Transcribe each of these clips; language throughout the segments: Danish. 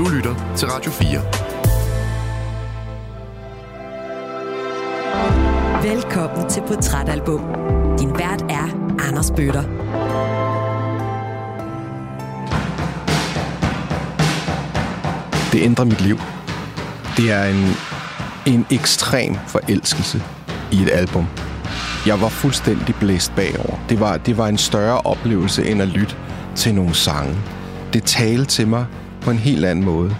Du lytter til Radio 4. Velkommen til Portrætalbum. Din vært er Anders Bøtter. Det ændrer mit liv. Det er en, en ekstrem forelskelse i et album. Jeg var fuldstændig blæst bagover. Det var, det var en større oplevelse end at lytte til nogle sange. Det talte til mig på en helt anden måde.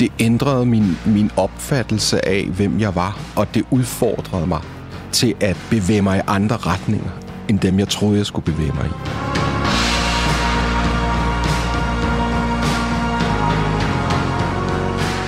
Det ændrede min, min opfattelse af, hvem jeg var, og det udfordrede mig til at bevæge mig i andre retninger, end dem jeg troede, jeg skulle bevæge mig i.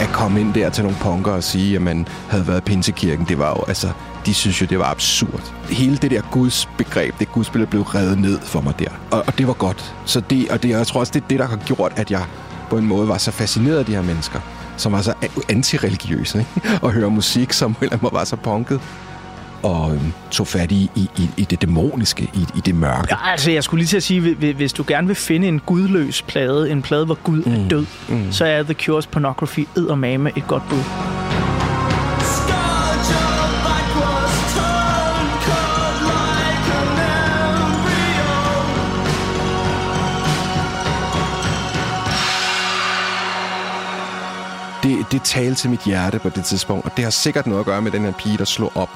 at komme ind der til nogle punker og sige, at man havde været i Pinsekirken, det var jo, altså, de synes jo, det var absurd. Hele det der Guds begreb, det Guds blev revet ned for mig der. Og, og det var godt. Så det, og det, jeg tror også, det er det, der har gjort, at jeg på en måde var så fascineret af de her mennesker, som var så antireligiøse, ikke? og høre musik, som eller var så punket og øhm, tog fat i, i, i det dæmoniske, i, i det mørke. Ja, altså, jeg skulle lige til at sige, hvis du gerne vil finde en gudløs plade, en plade, hvor Gud mm. er død, mm. så er The Cure's Pornography eddermame et godt bud. Det, talte til mit hjerte på det tidspunkt, og det har sikkert noget at gøre med den her pige, der slog op.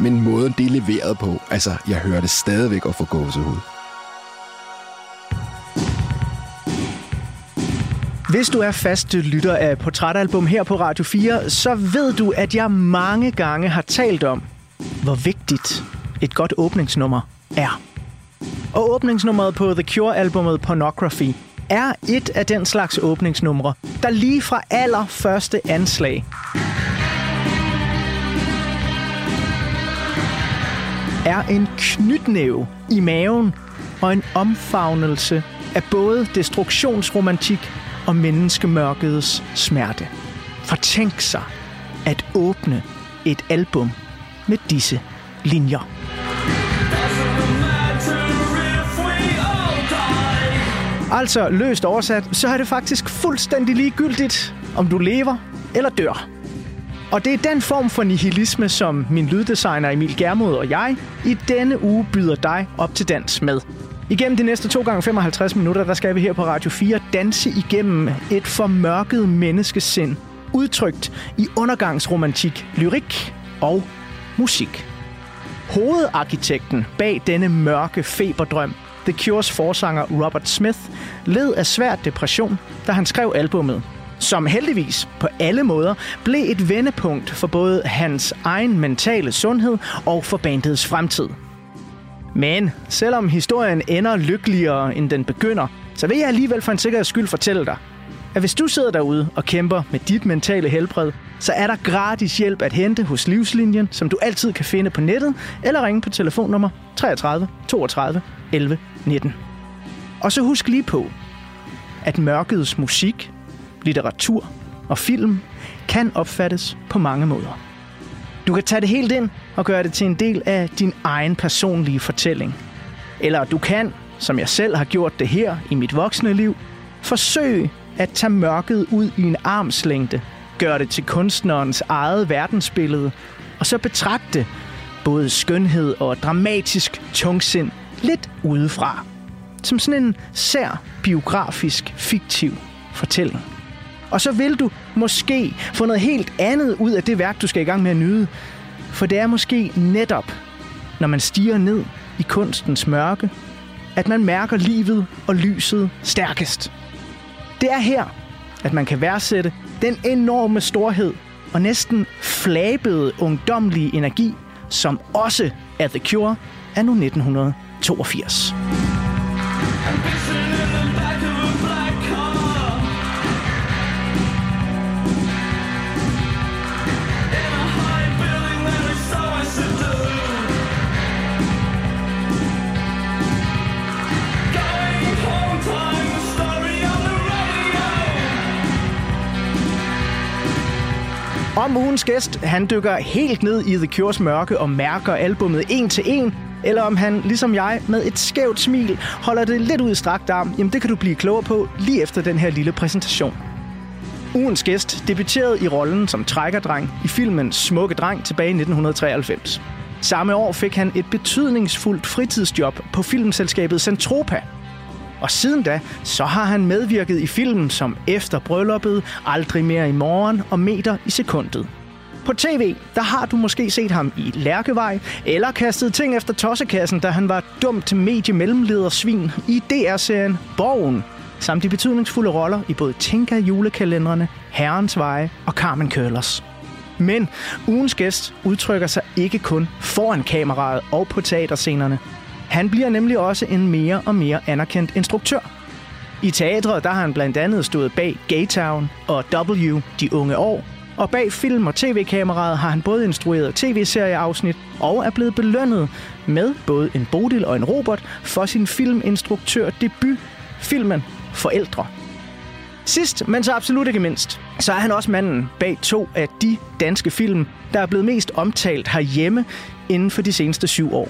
Men måden, det er leveret på, altså, jeg hører det stadigvæk at få gåsehud. Hvis du er fast lytter af Portrætalbum her på Radio 4, så ved du, at jeg mange gange har talt om, hvor vigtigt et godt åbningsnummer er. Og åbningsnummeret på The Cure-albummet Pornography er et af den slags åbningsnumre, der lige fra allerførste anslag er en knytnæve i maven og en omfavnelse af både destruktionsromantik og menneskemørkets smerte. For tænk sig at åbne et album med disse linjer. Altså løst oversat, så er det faktisk fuldstændig ligegyldigt, om du lever eller dør. Og det er den form for nihilisme, som min lyddesigner Emil Germod og jeg i denne uge byder dig op til dans med. Igennem de næste 2 gange 55 minutter, der skal vi her på Radio 4 danse igennem et formørket menneskesind, udtrykt i undergangsromantik, lyrik og musik. Hovedarkitekten bag denne mørke feberdrøm The Cures forsanger Robert Smith led af svær depression, da han skrev albummet, som heldigvis på alle måder blev et vendepunkt for både hans egen mentale sundhed og for bandets fremtid. Men selvom historien ender lykkeligere end den begynder, så vil jeg alligevel for en sikkerheds skyld fortælle dig, at hvis du sidder derude og kæmper med dit mentale helbred, så er der gratis hjælp at hente hos Livslinjen, som du altid kan finde på nettet, eller ringe på telefonnummer 33 32 11 19. Og så husk lige på, at mørkets musik, litteratur og film kan opfattes på mange måder. Du kan tage det helt ind og gøre det til en del af din egen personlige fortælling. Eller du kan, som jeg selv har gjort det her i mit voksne liv, forsøge at tage mørket ud i en armslængde, gøre det til kunstnerens eget verdensbillede, og så betragte både skønhed og dramatisk tungsind lidt udefra. Som sådan en sær biografisk fiktiv fortælling. Og så vil du måske få noget helt andet ud af det værk, du skal i gang med at nyde. For det er måske netop, når man stiger ned i kunstens mørke, at man mærker livet og lyset stærkest. Det er her, at man kan værdsætte den enorme storhed og næsten flabede ungdomlige energi, som også er The Cure anno 1900. 82. Om ugens gæst, han dykker helt ned i The Cures mørke og mærker albummet en til en, eller om han, ligesom jeg, med et skævt smil holder det lidt ud i strakt arm, jamen det kan du blive klogere på lige efter den her lille præsentation. Ugens gæst debuterede i rollen som trækkerdreng i filmen Smukke Dreng tilbage i 1993. Samme år fik han et betydningsfuldt fritidsjob på filmselskabet Centropa. Og siden da, så har han medvirket i filmen som Efter Brylluppet, Aldrig mere i morgen og Meter i sekundet. På tv, der har du måske set ham i Lærkevej, eller kastet ting efter tossekassen, da han var dumt mediemellemledersvin i DR-serien Borgen, samt de betydningsfulde roller i både Tinka julekalenderne, Herrens Veje og Carmen Køllers. Men ugens gæst udtrykker sig ikke kun foran kameraet og på teaterscenerne. Han bliver nemlig også en mere og mere anerkendt instruktør. I teatret der har han blandt andet stået bag Gaytown og W, De Unge År, og bag film- og tv-kameraet har han både instrueret tv-serieafsnit og er blevet belønnet med både en Bodil og en Robert for sin filminstruktør debut, filmen Forældre. Sidst, men så absolut ikke mindst, så er han også manden bag to af de danske film, der er blevet mest omtalt herhjemme inden for de seneste syv år.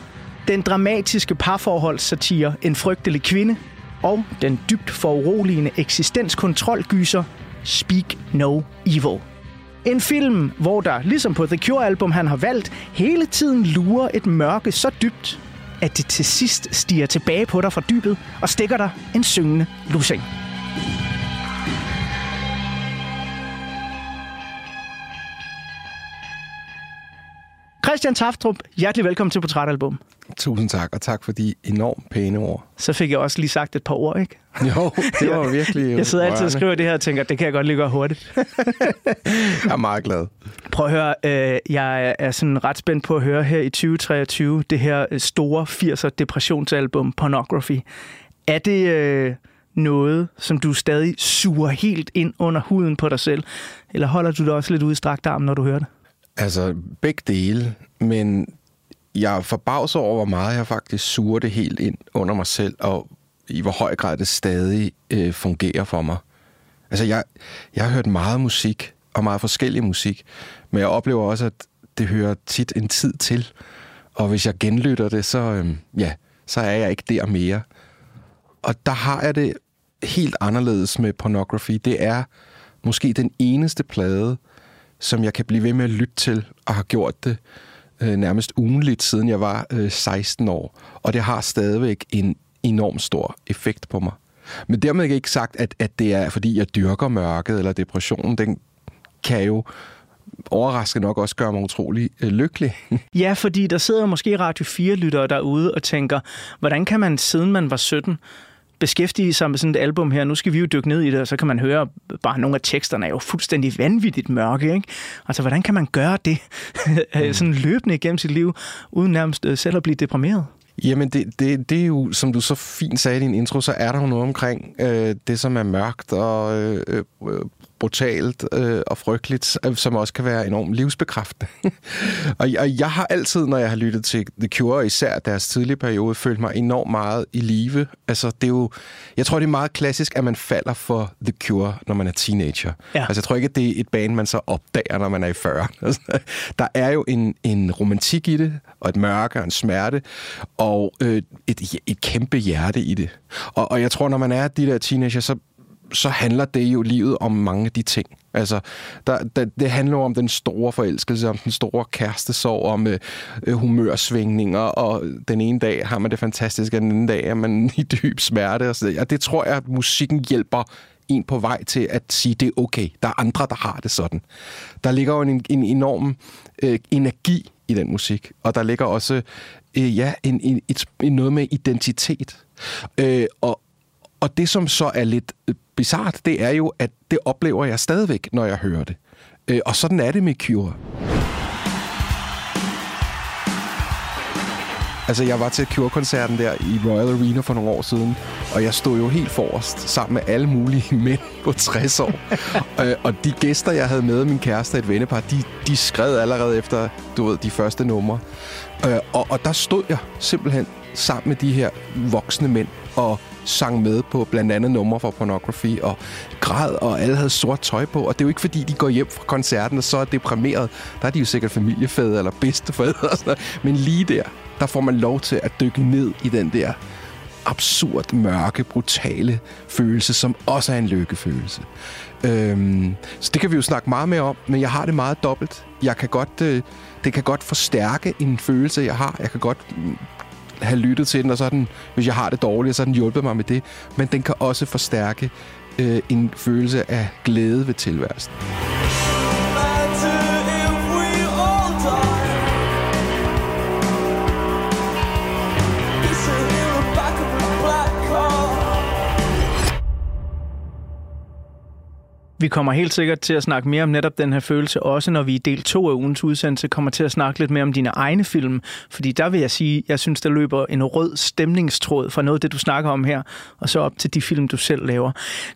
Den dramatiske parforholdssatire En frygtelig kvinde og den dybt foruroligende eksistenskontrolgyser Speak No Evil. En film, hvor der, ligesom på The Cure-album, han har valgt, hele tiden lurer et mørke så dybt, at det til sidst stiger tilbage på dig fra dybet og stikker dig en syngende lussing. Christian Taftrup, hjertelig velkommen til Portrætalbum. Tusind tak, og tak for de enormt pæne ord. Så fik jeg også lige sagt et par ord, ikke? Jo, det var virkelig Jeg sidder altid og skriver det her og tænker, det kan jeg godt lige gøre hurtigt. Jeg er meget glad. Prøv at høre, øh, jeg er sådan ret spændt på at høre her i 2023 det her øh, store 80'er depressionsalbum Pornography. Er det øh, noget, som du stadig suger helt ind under huden på dig selv? Eller holder du det også lidt ude i strakt arm, når du hører det? Altså, begge dele, men jeg er forbavset over, hvor meget jeg faktisk suger det helt ind under mig selv, og i hvor høj grad det stadig øh, fungerer for mig. Altså, jeg, jeg har hørt meget musik, og meget forskellig musik, men jeg oplever også, at det hører tit en tid til, og hvis jeg genlytter det, så, øh, ja, så er jeg ikke der mere. Og der har jeg det helt anderledes med pornography. Det er måske den eneste plade, som jeg kan blive ved med at lytte til, og har gjort det øh, nærmest ugenligt, siden jeg var øh, 16 år. Og det har stadigvæk en enorm stor effekt på mig. Men dermed ikke sagt, at, at det er, fordi jeg dyrker mørket eller depressionen. Den kan jo overraskende nok også gøre mig utrolig øh, lykkelig. Ja, fordi der sidder måske Radio 4-lyttere derude og tænker, hvordan kan man, siden man var 17, beskæftige sig med sådan et album her. Nu skal vi jo dykke ned i det, og så kan man høre, bare nogle af teksterne er jo fuldstændig vanvittigt mørke. Ikke? Altså, hvordan kan man gøre det sådan løbende igennem sit liv, uden nærmest øh, selv at blive deprimeret? Jamen, det, det, det er jo, som du så fint sagde i din intro, så er der jo noget omkring øh, det, som er mørkt og øh, øh, brutalt øh, og frygteligt, øh, som også kan være enormt livsbekræftende. og, og jeg har altid, når jeg har lyttet til The Cure, især deres tidlige periode, følt mig enormt meget i live. Altså, det er jo, jeg tror, det er meget klassisk, at man falder for The Cure, når man er teenager. Ja. Altså, jeg tror ikke, at det er et band, man så opdager, når man er i 40. Altså, der er jo en, en romantik i det, og et mørke og en smerte, og øh, et, et kæmpe hjerte i det. Og, og jeg tror, når man er de der teenager, så så handler det jo livet om mange af de ting. Altså, der, der, det handler jo om den store forelskelse, om den store kærestesorg, om øh, øh humørsvingninger, og den ene dag har man det fantastisk, og den anden dag er man i dyb smerte. Og, så, og det tror jeg, at musikken hjælper en på vej til at sige, det er okay. Der er andre, der har det sådan. Der ligger jo en, en enorm øh, energi i den musik, og der ligger også øh, ja, en, en, et, en, noget med identitet. Øh, og, og det, som så er lidt øh, bizart, det er jo, at det oplever jeg stadigvæk, når jeg hører det. Øh, og sådan er det med Cure. Altså, jeg var til Cure-koncerten der i Royal Arena for nogle år siden, og jeg stod jo helt forrest sammen med alle mulige mænd på 60 år. øh, og de gæster, jeg havde med, min kæreste og et vennepar, de, de skred allerede efter, du ved, de første numre. Øh, og, og der stod jeg simpelthen sammen med de her voksne mænd og sang med på blandt andet numre fra Pornography og græd, og alle havde sort tøj på. Og det er jo ikke, fordi de går hjem fra koncerten og så er deprimeret. Der er de jo sikkert familiefædre eller bedsteforældre og sådan noget. Men lige der, der får man lov til at dykke ned i den der absurd, mørke, brutale følelse, som også er en lykkefølelse. Øhm, så det kan vi jo snakke meget mere om, men jeg har det meget dobbelt. Jeg kan godt, øh, det kan godt forstærke en følelse, jeg har. Jeg kan godt have lyttet til den, og så den, hvis jeg har det dårligt, så har den hjulpet mig med det. Men den kan også forstærke øh, en følelse af glæde ved tilværelsen. Vi kommer helt sikkert til at snakke mere om netop den her følelse, også når vi i del 2 af ugens udsendelse kommer til at snakke lidt mere om dine egne film. Fordi der vil jeg sige, jeg synes, der løber en rød stemningstråd fra noget af det, du snakker om her, og så op til de film, du selv laver.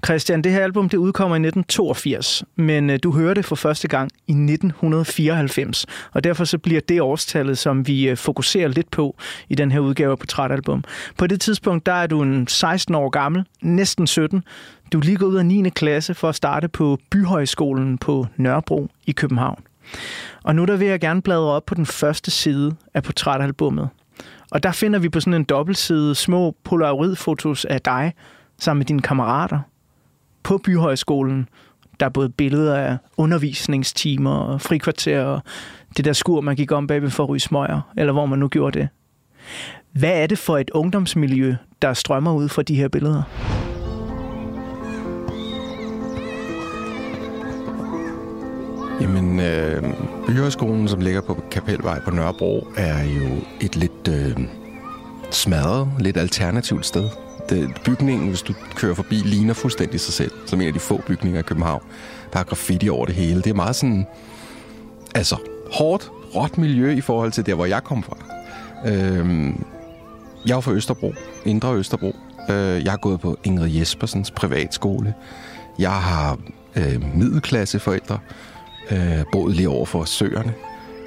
Christian, det her album det udkommer i 1982, men øh, du hører det for første gang i 1994. Og derfor så bliver det årstallet, som vi øh, fokuserer lidt på i den her udgave af Portrætalbum. På det tidspunkt, der er du en 16 år gammel, næsten 17, du er lige gået ud af 9. klasse for at starte på Byhøjskolen på Nørrebro i København. Og nu der vil jeg gerne bladre op på den første side af portrætalbummet. Og der finder vi på sådan en dobbeltside små polaroidfotos af dig sammen med dine kammerater på Byhøjskolen. Der er både billeder af undervisningstimer og frikvarter og det der skur, man gik om bagved for at ryge smøger, eller hvor man nu gjorde det. Hvad er det for et ungdomsmiljø, der strømmer ud fra de her billeder? Jamen, øh, Byhøjskolen, som ligger på Kapelvej på Nørrebro, er jo et lidt øh, smadret, lidt alternativt sted. Det, bygningen, hvis du kører forbi, ligner fuldstændig sig selv, som en af de få bygninger i København. Der er graffiti over det hele. Det er meget sådan, altså, hårdt, råt miljø i forhold til der, hvor jeg kom fra. Øh, jeg er fra Østerbro, Indre Østerbro. Øh, jeg har gået på Ingrid Jespersens privatskole. Jeg har øh, middelklasseforældre øh, boet lige over for søerne.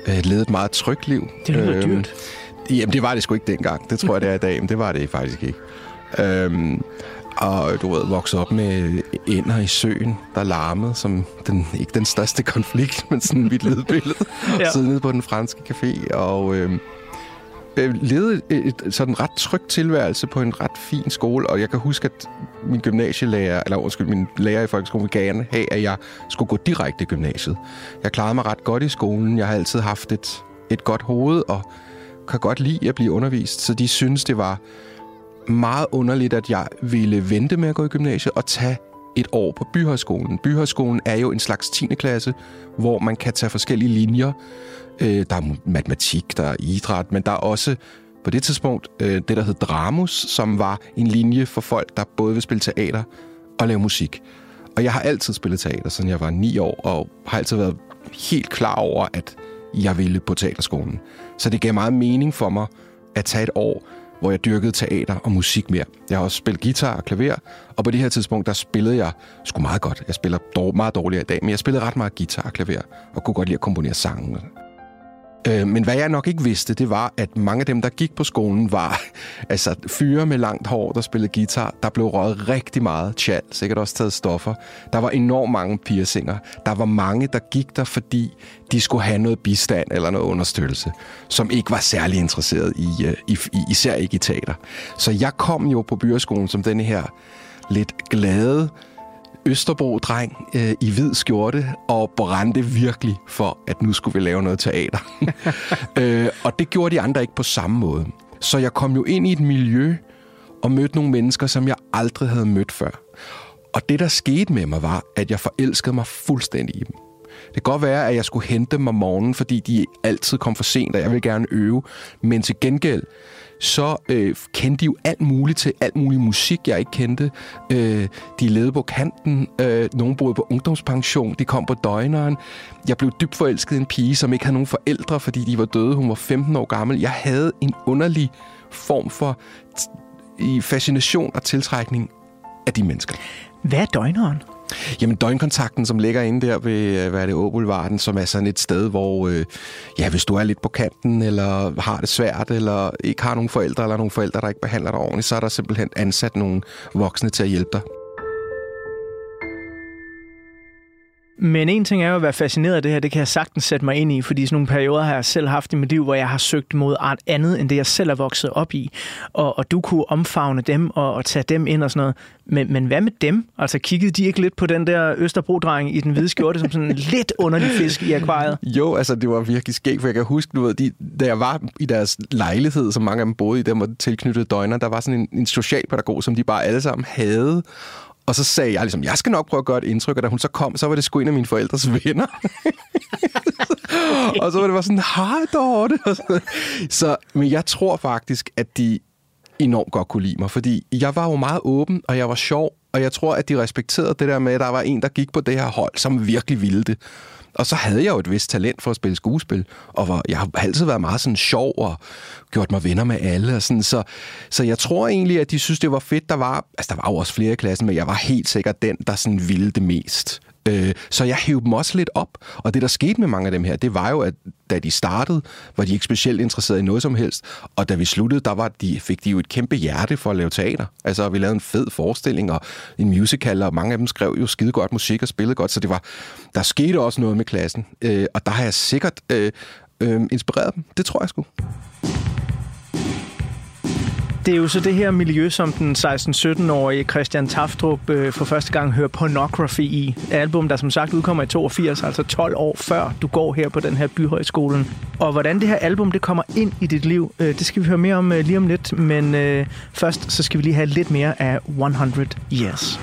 Øh, levet et meget trygt liv. Det lyder øh, dyrt. Jamen, det var det sgu ikke dengang. Det tror jeg, det er i dag, men det var det faktisk ikke. Øhm, og du ved, vokset op med ender i søen, der larmede, som den, ikke den største konflikt, men sådan et lille billede. ja. Sidde nede på den franske café, og øhm, øh, levede et, et sådan ret trygt tilværelse på en ret fin skole, og jeg kan huske, at min gymnasielærer, eller undskyld, min lærer i folkeskolen ville gerne have, at jeg skulle gå direkte i gymnasiet. Jeg klarede mig ret godt i skolen. Jeg har altid haft et, et godt hoved, og kan godt lide at blive undervist, så de synes, det var meget underligt, at jeg ville vente med at gå i gymnasiet og tage et år på Byhøjskolen. Byhøjskolen er jo en slags 10. klasse, hvor man kan tage forskellige linjer. Øh, der er matematik, der er idræt, men der er også på det tidspunkt øh, det, der hed Dramus, som var en linje for folk, der både vil spille teater og lave musik. Og jeg har altid spillet teater, siden jeg var ni år, og har altid været helt klar over, at jeg ville på teaterskolen. Så det gav meget mening for mig at tage et år, hvor jeg dyrkede teater og musik mere. Jeg har også spillet guitar og klaver, og på det her tidspunkt, der spillede jeg sgu meget godt. Jeg spiller dår, meget dårligere i dag, men jeg spillede ret meget guitar og klaver, og kunne godt lide at komponere sange. Øh, men hvad jeg nok ikke vidste, det var, at mange af dem, der gik på skolen, var altså fyre med langt hår, der spillede guitar. Der blev røget rigtig meget tjal, sikkert også taget stoffer. Der var enormt mange piercinger. Der var mange, der gik der, fordi de skulle have noget bistand eller noget understøttelse, som ikke var særlig interesseret i, øh, i, i især ikke i teater. Så jeg kom jo på byerskolen som denne her lidt glade, Østerbro-dreng øh, i hvid skjorte og brændte virkelig for, at nu skulle vi lave noget teater. øh, og det gjorde de andre ikke på samme måde. Så jeg kom jo ind i et miljø og mødte nogle mennesker, som jeg aldrig havde mødt før. Og det, der skete med mig, var, at jeg forelskede mig fuldstændig i dem. Det kan godt være, at jeg skulle hente dem om morgenen, fordi de altid kom for sent, og jeg ville gerne øve. Men til gengæld, så øh, kendte de jo alt muligt til alt mulig musik, jeg ikke kendte. Øh, de levede på kanten. Øh, nogen boede på ungdomspension. De kom på døgneren. Jeg blev dybt forelsket i en pige, som ikke havde nogen forældre, fordi de var døde. Hun var 15 år gammel. Jeg havde en underlig form for i fascination og tiltrækning af de mennesker. Hvad er døgneren? Jamen døgnkontakten, som ligger inde der ved, øh, hvad er det, Åboulevarden, som er sådan et sted, hvor, øh, ja, hvis du er lidt på kanten, eller har det svært, eller ikke har nogen forældre, eller nogle forældre, der ikke behandler dig ordentligt, så er der simpelthen ansat nogle voksne til at hjælpe dig. Men en ting er jo at være fascineret af det her, det kan jeg sagtens sætte mig ind i, fordi sådan nogle perioder har jeg selv haft i mit liv, hvor jeg har søgt mod andet, end det jeg selv er vokset op i. Og, og du kunne omfavne dem og, og tage dem ind og sådan noget. Men, men hvad med dem? Altså kiggede de ikke lidt på den der Østerbro-dreng i den hvide skjorte, som sådan en lidt underlig fisk i akvariet? Jo, altså det var virkelig skægt, for jeg kan huske, du ved, de, da jeg var i deres lejlighed, som mange af dem boede i, der var tilknyttet døgner, der var sådan en, en socialpædagog, som de bare alle sammen havde. Og så sagde jeg ligesom, jeg skal nok prøve at gøre et indtryk, og da hun så kom, så var det sgu en af mine forældres venner. og så var det bare sådan, hej Dorte. så, men jeg tror faktisk, at de enormt godt kunne lide mig, fordi jeg var jo meget åben, og jeg var sjov, og jeg tror, at de respekterede det der med, at der var en, der gik på det her hold, som virkelig ville det. Og så havde jeg jo et vist talent for at spille skuespil, og var, jeg har altid været meget sådan sjov og gjort mig venner med alle. Og sådan, så, så jeg tror egentlig, at de synes, det var fedt. Der var, altså, der var jo også flere i klassen, men jeg var helt sikkert den, der sådan ville det mest. Øh, så jeg hævde dem også lidt op. Og det, der skete med mange af dem her, det var jo, at da de startede, var de ikke specielt interesserede i noget som helst. Og da vi sluttede, der var de, fik de jo et kæmpe hjerte for at lave teater. Altså, vi lavede en fed forestilling og en musical, og mange af dem skrev jo skide godt musik og spillede godt. Så det var, der skete også noget med klassen. Øh, og der har jeg sikkert øh, øh, inspireret dem. Det tror jeg sgu. Det er jo så det her miljø, som den 16-17-årige Christian Taftrup øh, for første gang hører Pornography i. Album, der som sagt udkommer i 82, altså 12 år før du går her på den her byhøjskolen. Og hvordan det her album det kommer ind i dit liv, øh, det skal vi høre mere om øh, lige om lidt. Men øh, først så skal vi lige have lidt mere af 100 Years.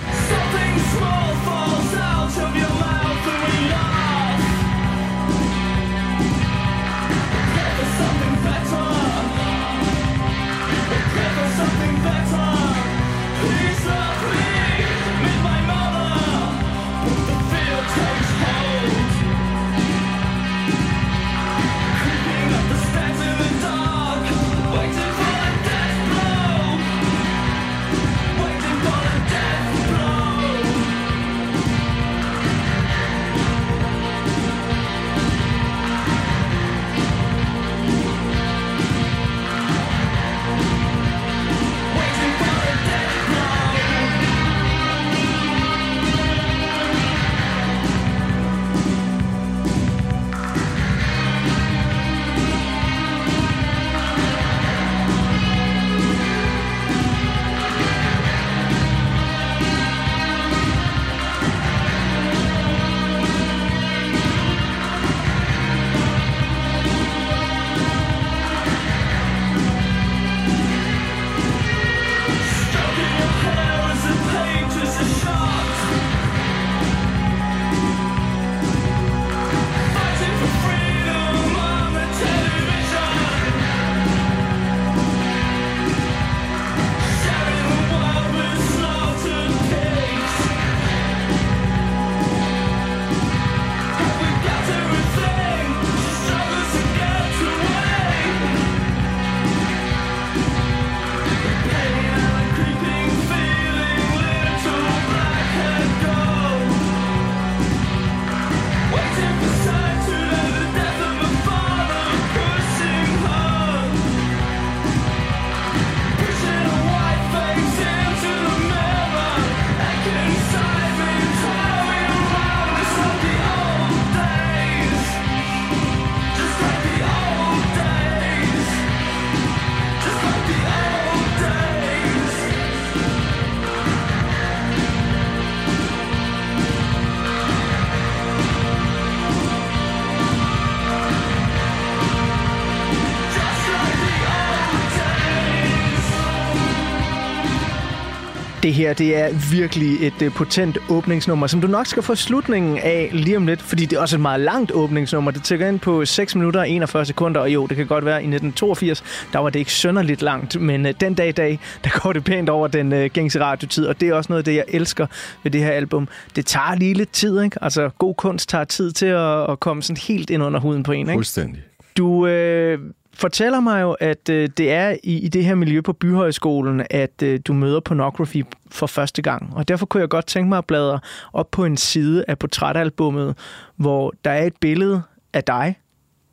Det her, det er virkelig et uh, potent åbningsnummer, som du nok skal få slutningen af lige om lidt, fordi det er også et meget langt åbningsnummer. Det tækker ind på 6 minutter og 41 sekunder, og jo, det kan godt være, i 1982, der var det ikke sønderligt langt, men uh, den dag i dag, der går det pænt over den uh, gængse radiotid, og det er også noget af det, jeg elsker ved det her album. Det tager lige lidt tid, ikke? Altså, god kunst tager tid til at, at komme sådan helt ind under huden på en, ikke? Fuldstændig. Du øh, fortæller mig jo, at øh, det er i, i det her miljø på Byhøjskolen, at øh, du møder pornography for første gang. Og derfor kunne jeg godt tænke mig at bladre op på en side af portrætalbummet, hvor der er et billede af dig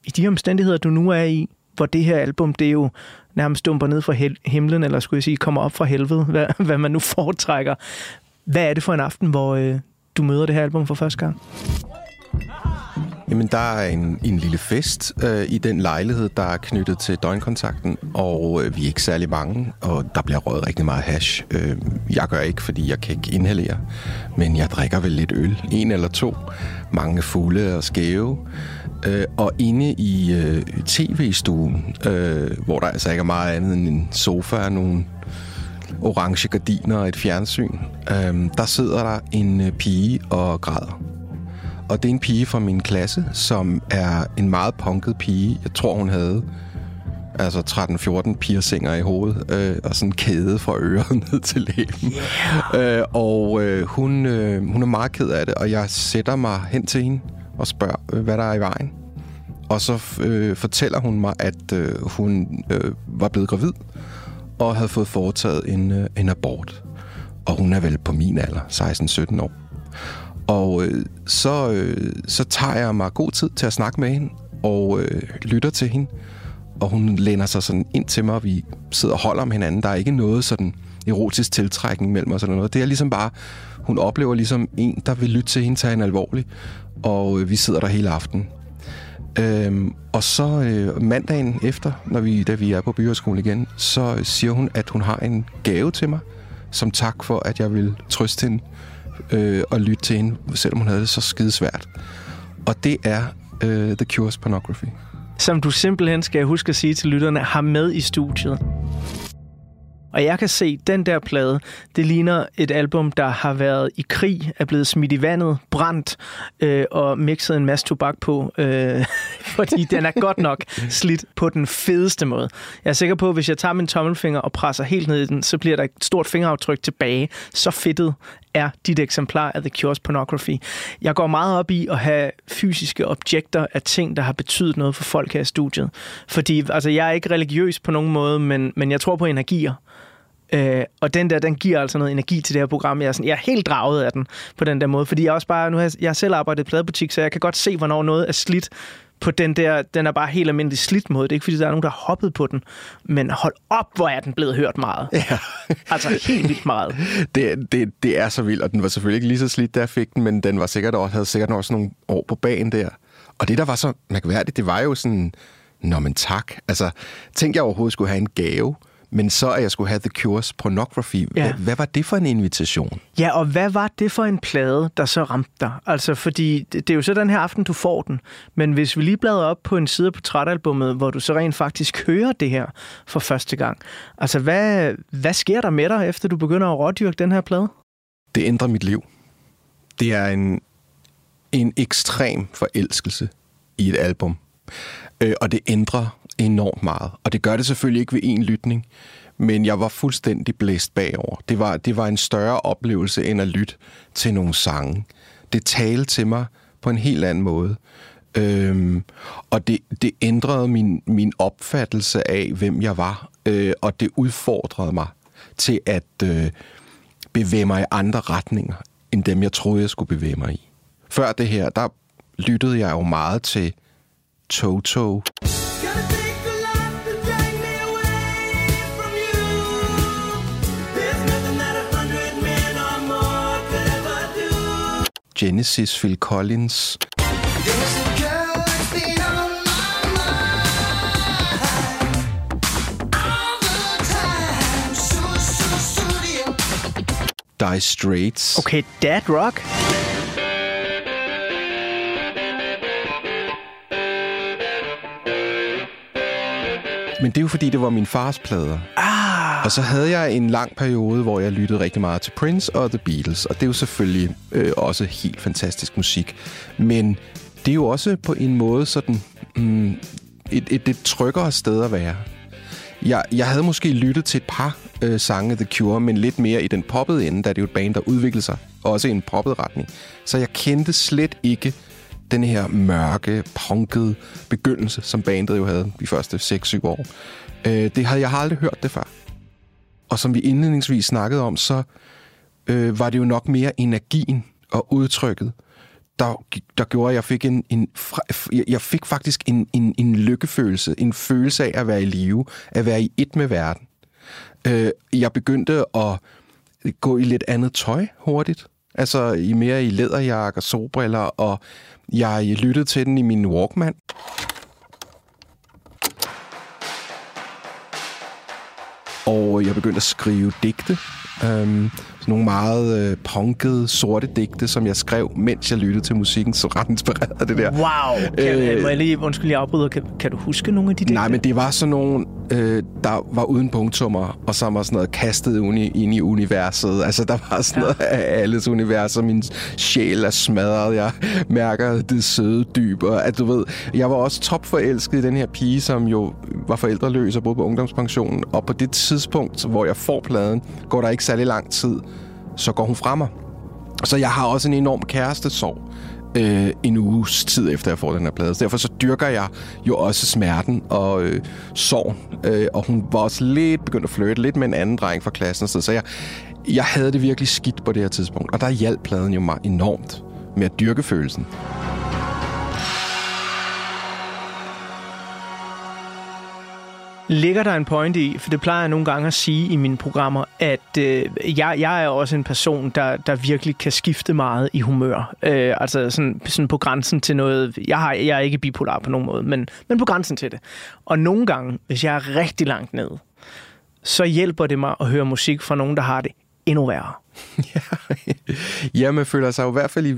i de omstændigheder, du nu er i, hvor det her album, det er jo nærmest dumper ned fra hel- himlen, eller skulle jeg sige, kommer op fra helvede, hvad, hvad man nu foretrækker. Hvad er det for en aften, hvor øh, du møder det her album for første gang? Jamen, der er en, en lille fest øh, i den lejlighed, der er knyttet til døgnkontakten, og øh, vi er ikke særlig mange, og der bliver røget rigtig meget hash. Øh, jeg gør ikke, fordi jeg kan ikke inhalere, men jeg drikker vel lidt øl, en eller to. Mange fugle og skæve. Øh, og inde i øh, tv-stuen, øh, hvor der altså ikke er meget andet end en sofa og nogle orange gardiner og et fjernsyn, øh, der sidder der en øh, pige og græder. Og det er en pige fra min klasse, som er en meget punket pige. Jeg tror, hun havde altså 13-14 piercinger i hovedet, øh, og sådan en kæde fra øret ned til læben. Yeah. Øh, og øh, hun, øh, hun er meget ked af det, og jeg sætter mig hen til hende og spørger, øh, hvad der er i vejen. Og så øh, fortæller hun mig, at øh, hun øh, var blevet gravid, og havde fået foretaget en, øh, en abort. Og hun er vel på min alder, 16-17 år. Og øh, så, øh, så tager jeg mig god tid til at snakke med hende, og øh, lytter til hende. Og hun læner sig sådan ind til mig, og vi sidder og holder om hinanden. Der er ikke noget sådan erotisk tiltrækning mellem os eller noget. Det er ligesom bare, hun oplever ligesom en, der vil lytte til hende, tage hende alvorligt. Og øh, vi sidder der hele aften. Øhm, og så øh, mandagen efter, når vi, da vi er på byhøjskolen igen, så øh, siger hun, at hun har en gave til mig, som tak for, at jeg vil trøste hende øh, og lytte til hende, selvom hun havde det så skide svært. Og det er øh, The Cure's Pornography. Som du simpelthen skal huske at sige til lytterne, har med i studiet. Og jeg kan se, at den der plade, det ligner et album, der har været i krig, er blevet smidt i vandet, brændt øh, og mixet en masse tobak på, øh, fordi den er godt nok slidt på den fedeste måde. Jeg er sikker på, at hvis jeg tager min tommelfinger og presser helt ned i den, så bliver der et stort fingeraftryk tilbage. Så fedtet er dit eksemplar af The Cure's Pornography. Jeg går meget op i at have fysiske objekter af ting, der har betydet noget for folk her i studiet. Fordi altså, jeg er ikke religiøs på nogen måde, men, men jeg tror på energier. Øh, og den der, den giver altså noget energi til det her program. Jeg er, sådan, jeg er helt draget af den på den der måde, fordi jeg også bare, nu har jeg, jeg har selv arbejdet i pladebutik, så jeg kan godt se, hvornår noget er slidt på den der, den er bare helt almindelig slidt måde. Det er ikke, fordi der er nogen, der har hoppet på den, men hold op, hvor er den blevet hørt meget. Ja. altså helt vildt meget. Det, det, det er så vildt, og den var selvfølgelig ikke lige så slidt, da jeg fik den, men den var sikkert også, havde sikkert også nogle år på banen der. Og det, der var så mærkværdigt, det var jo sådan, nå men tak. Altså, tænk jeg overhovedet skulle have en gave, men så at jeg skulle have The Cure's Pornography. Ja. Hvad, hvad var det for en invitation? Ja, og hvad var det for en plade, der så ramte dig? Altså, fordi det, er jo så den her aften, du får den. Men hvis vi lige bladrer op på en side af portrætalbummet, hvor du så rent faktisk hører det her for første gang. Altså, hvad, hvad sker der med dig, efter du begynder at rådyrke den her plade? Det ændrer mit liv. Det er en, en ekstrem forelskelse i et album. Øh, og det ændrer enormt meget. Og det gør det selvfølgelig ikke ved en lytning, men jeg var fuldstændig blæst bagover. Det var, det var en større oplevelse end at lytte til nogle sange. Det talte til mig på en helt anden måde. Øhm, og det, det ændrede min, min opfattelse af, hvem jeg var, øh, og det udfordrede mig til at øh, bevæge mig i andre retninger, end dem jeg troede, jeg skulle bevæge mig i. Før det her, der lyttede jeg jo meget til Toto. Genesis, Phil Collins. Die Straits. Okay, Dad Rock. Men det er jo fordi, det var min fars plader. Ah. Og så havde jeg en lang periode, hvor jeg lyttede rigtig meget til Prince og The Beatles. Og det er jo selvfølgelig øh, også helt fantastisk musik. Men det er jo også på en måde sådan mm, et, et, et tryggere sted at være. Jeg, jeg havde måske lyttet til et par øh, sange The Cure, men lidt mere i den poppede ende, da det er jo et band, der udviklede sig, også i en poppet retning. Så jeg kendte slet ikke den her mørke, punkede begyndelse, som bandet jo havde de første 6-7 år. Øh, det havde jeg aldrig hørt det før. Og som vi indledningsvis snakkede om, så øh, var det jo nok mere energien og udtrykket, der, der gjorde, at jeg fik en, en jeg fik faktisk en, en, en lykkefølelse, en følelse af at være i live, at være i et med verden. Øh, jeg begyndte at gå i lidt andet tøj hurtigt. Altså i mere i læderjakke og solbriller, og jeg lyttede til den i min Walkman. Og jeg begyndte at skrive digte. Øhm, sådan nogle meget øh, punkede, sorte digte, som jeg skrev, mens jeg lyttede til musikken, så ret inspireret af det der. Wow! Kan, øh, må jeg lige, undskyld, jeg afbryder. Kan, kan du huske nogle af de digte? Nej, men det var sådan nogle, øh, der var uden punktummer, og så var sådan noget kastet uni, ind i universet. Altså, der var sådan ja. noget af alles univers, og min sjæl er smadret. Jeg mærker det søde dyb, og at du ved, jeg var også topforelsket i den her pige, som jo var forældreløs og boede på ungdomspensionen, og på det tidspunkt, hvor jeg får pladen, går der ikke særlig lang tid, så går hun fra mig. Så jeg har også en enorm kærestesorg øh, en uges tid efter, jeg får den her plade. Så derfor så dyrker jeg jo også smerten og øh, sorgen. Øh, og hun var også lidt begyndt at flytte lidt med en anden dreng fra klassen. Så jeg, jeg havde det virkelig skidt på det her tidspunkt. Og der hjalp pladen jo mig enormt med at dyrke følelsen. Ligger der en point i, for det plejer jeg nogle gange at sige i mine programmer, at øh, jeg, jeg er også en person, der, der virkelig kan skifte meget i humør. Øh, altså sådan, sådan på grænsen til noget... Jeg, har, jeg er ikke bipolar på nogen måde, men, men på grænsen til det. Og nogle gange, hvis jeg er rigtig langt ned, så hjælper det mig at høre musik fra nogen, der har det endnu værre. ja, man føler sig jo i hvert fald i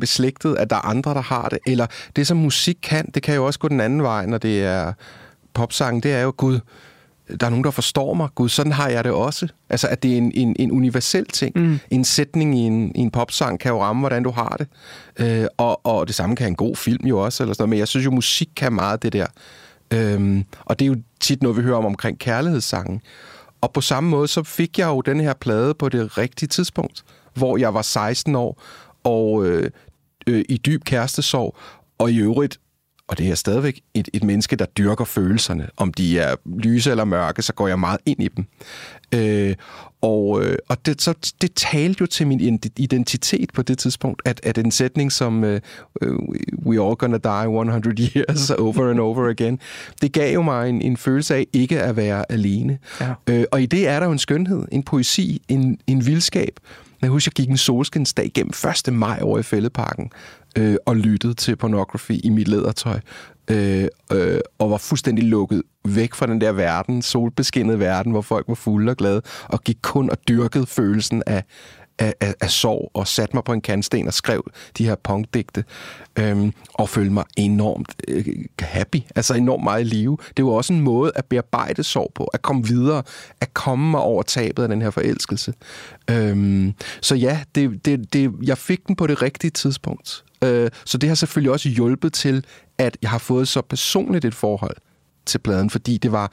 beslægtet, at der er andre, der har det. Eller det, som musik kan, det kan jo også gå den anden vej, når det er popsangen, det er jo, Gud, der er nogen, der forstår mig. Gud, sådan har jeg det også. Altså, at det er en, en, en universel ting. Mm. En sætning i en, i en popsang kan jo ramme, hvordan du har det. Øh, og, og det samme kan en god film jo også. Eller sådan noget. Men jeg synes jo, musik kan meget det der. Øhm, og det er jo tit noget, vi hører om omkring kærlighedssangen. Og på samme måde, så fik jeg jo den her plade på det rigtige tidspunkt, hvor jeg var 16 år, og øh, øh, i dyb kærestesorg, og i øvrigt og det er stadigvæk et, et menneske, der dyrker følelserne. Om de er lyse eller mørke, så går jeg meget ind i dem. Øh, og øh, og det, så, det talte jo til min identitet på det tidspunkt, at, at en sætning som uh, We all gonna die 100 years over and over again, det gav jo mig en, en følelse af ikke at være alene. Ja. Øh, og i det er der jo en skønhed, en poesi, en, en vildskab. Jeg husker, jeg gik en solskinsdag gennem 1. maj over i Fældeparken, øh, og lyttede til pornography i mit lædertøj, øh, øh, og var fuldstændig lukket væk fra den der verden, solbeskinnede verden, hvor folk var fulde og glade, og gik kun og dyrkede følelsen af, af, af, af sorg, og satte mig på en kandsten og skrev de her punkdigte, øhm, og følte mig enormt øh, happy, altså enormt meget i live. Det var også en måde at bearbejde sorg på, at komme videre, at komme mig over tabet af den her forelskelse. Øhm, så ja, det, det, det, jeg fik den på det rigtige tidspunkt. Øh, så det har selvfølgelig også hjulpet til, at jeg har fået så personligt et forhold til pladen, fordi det var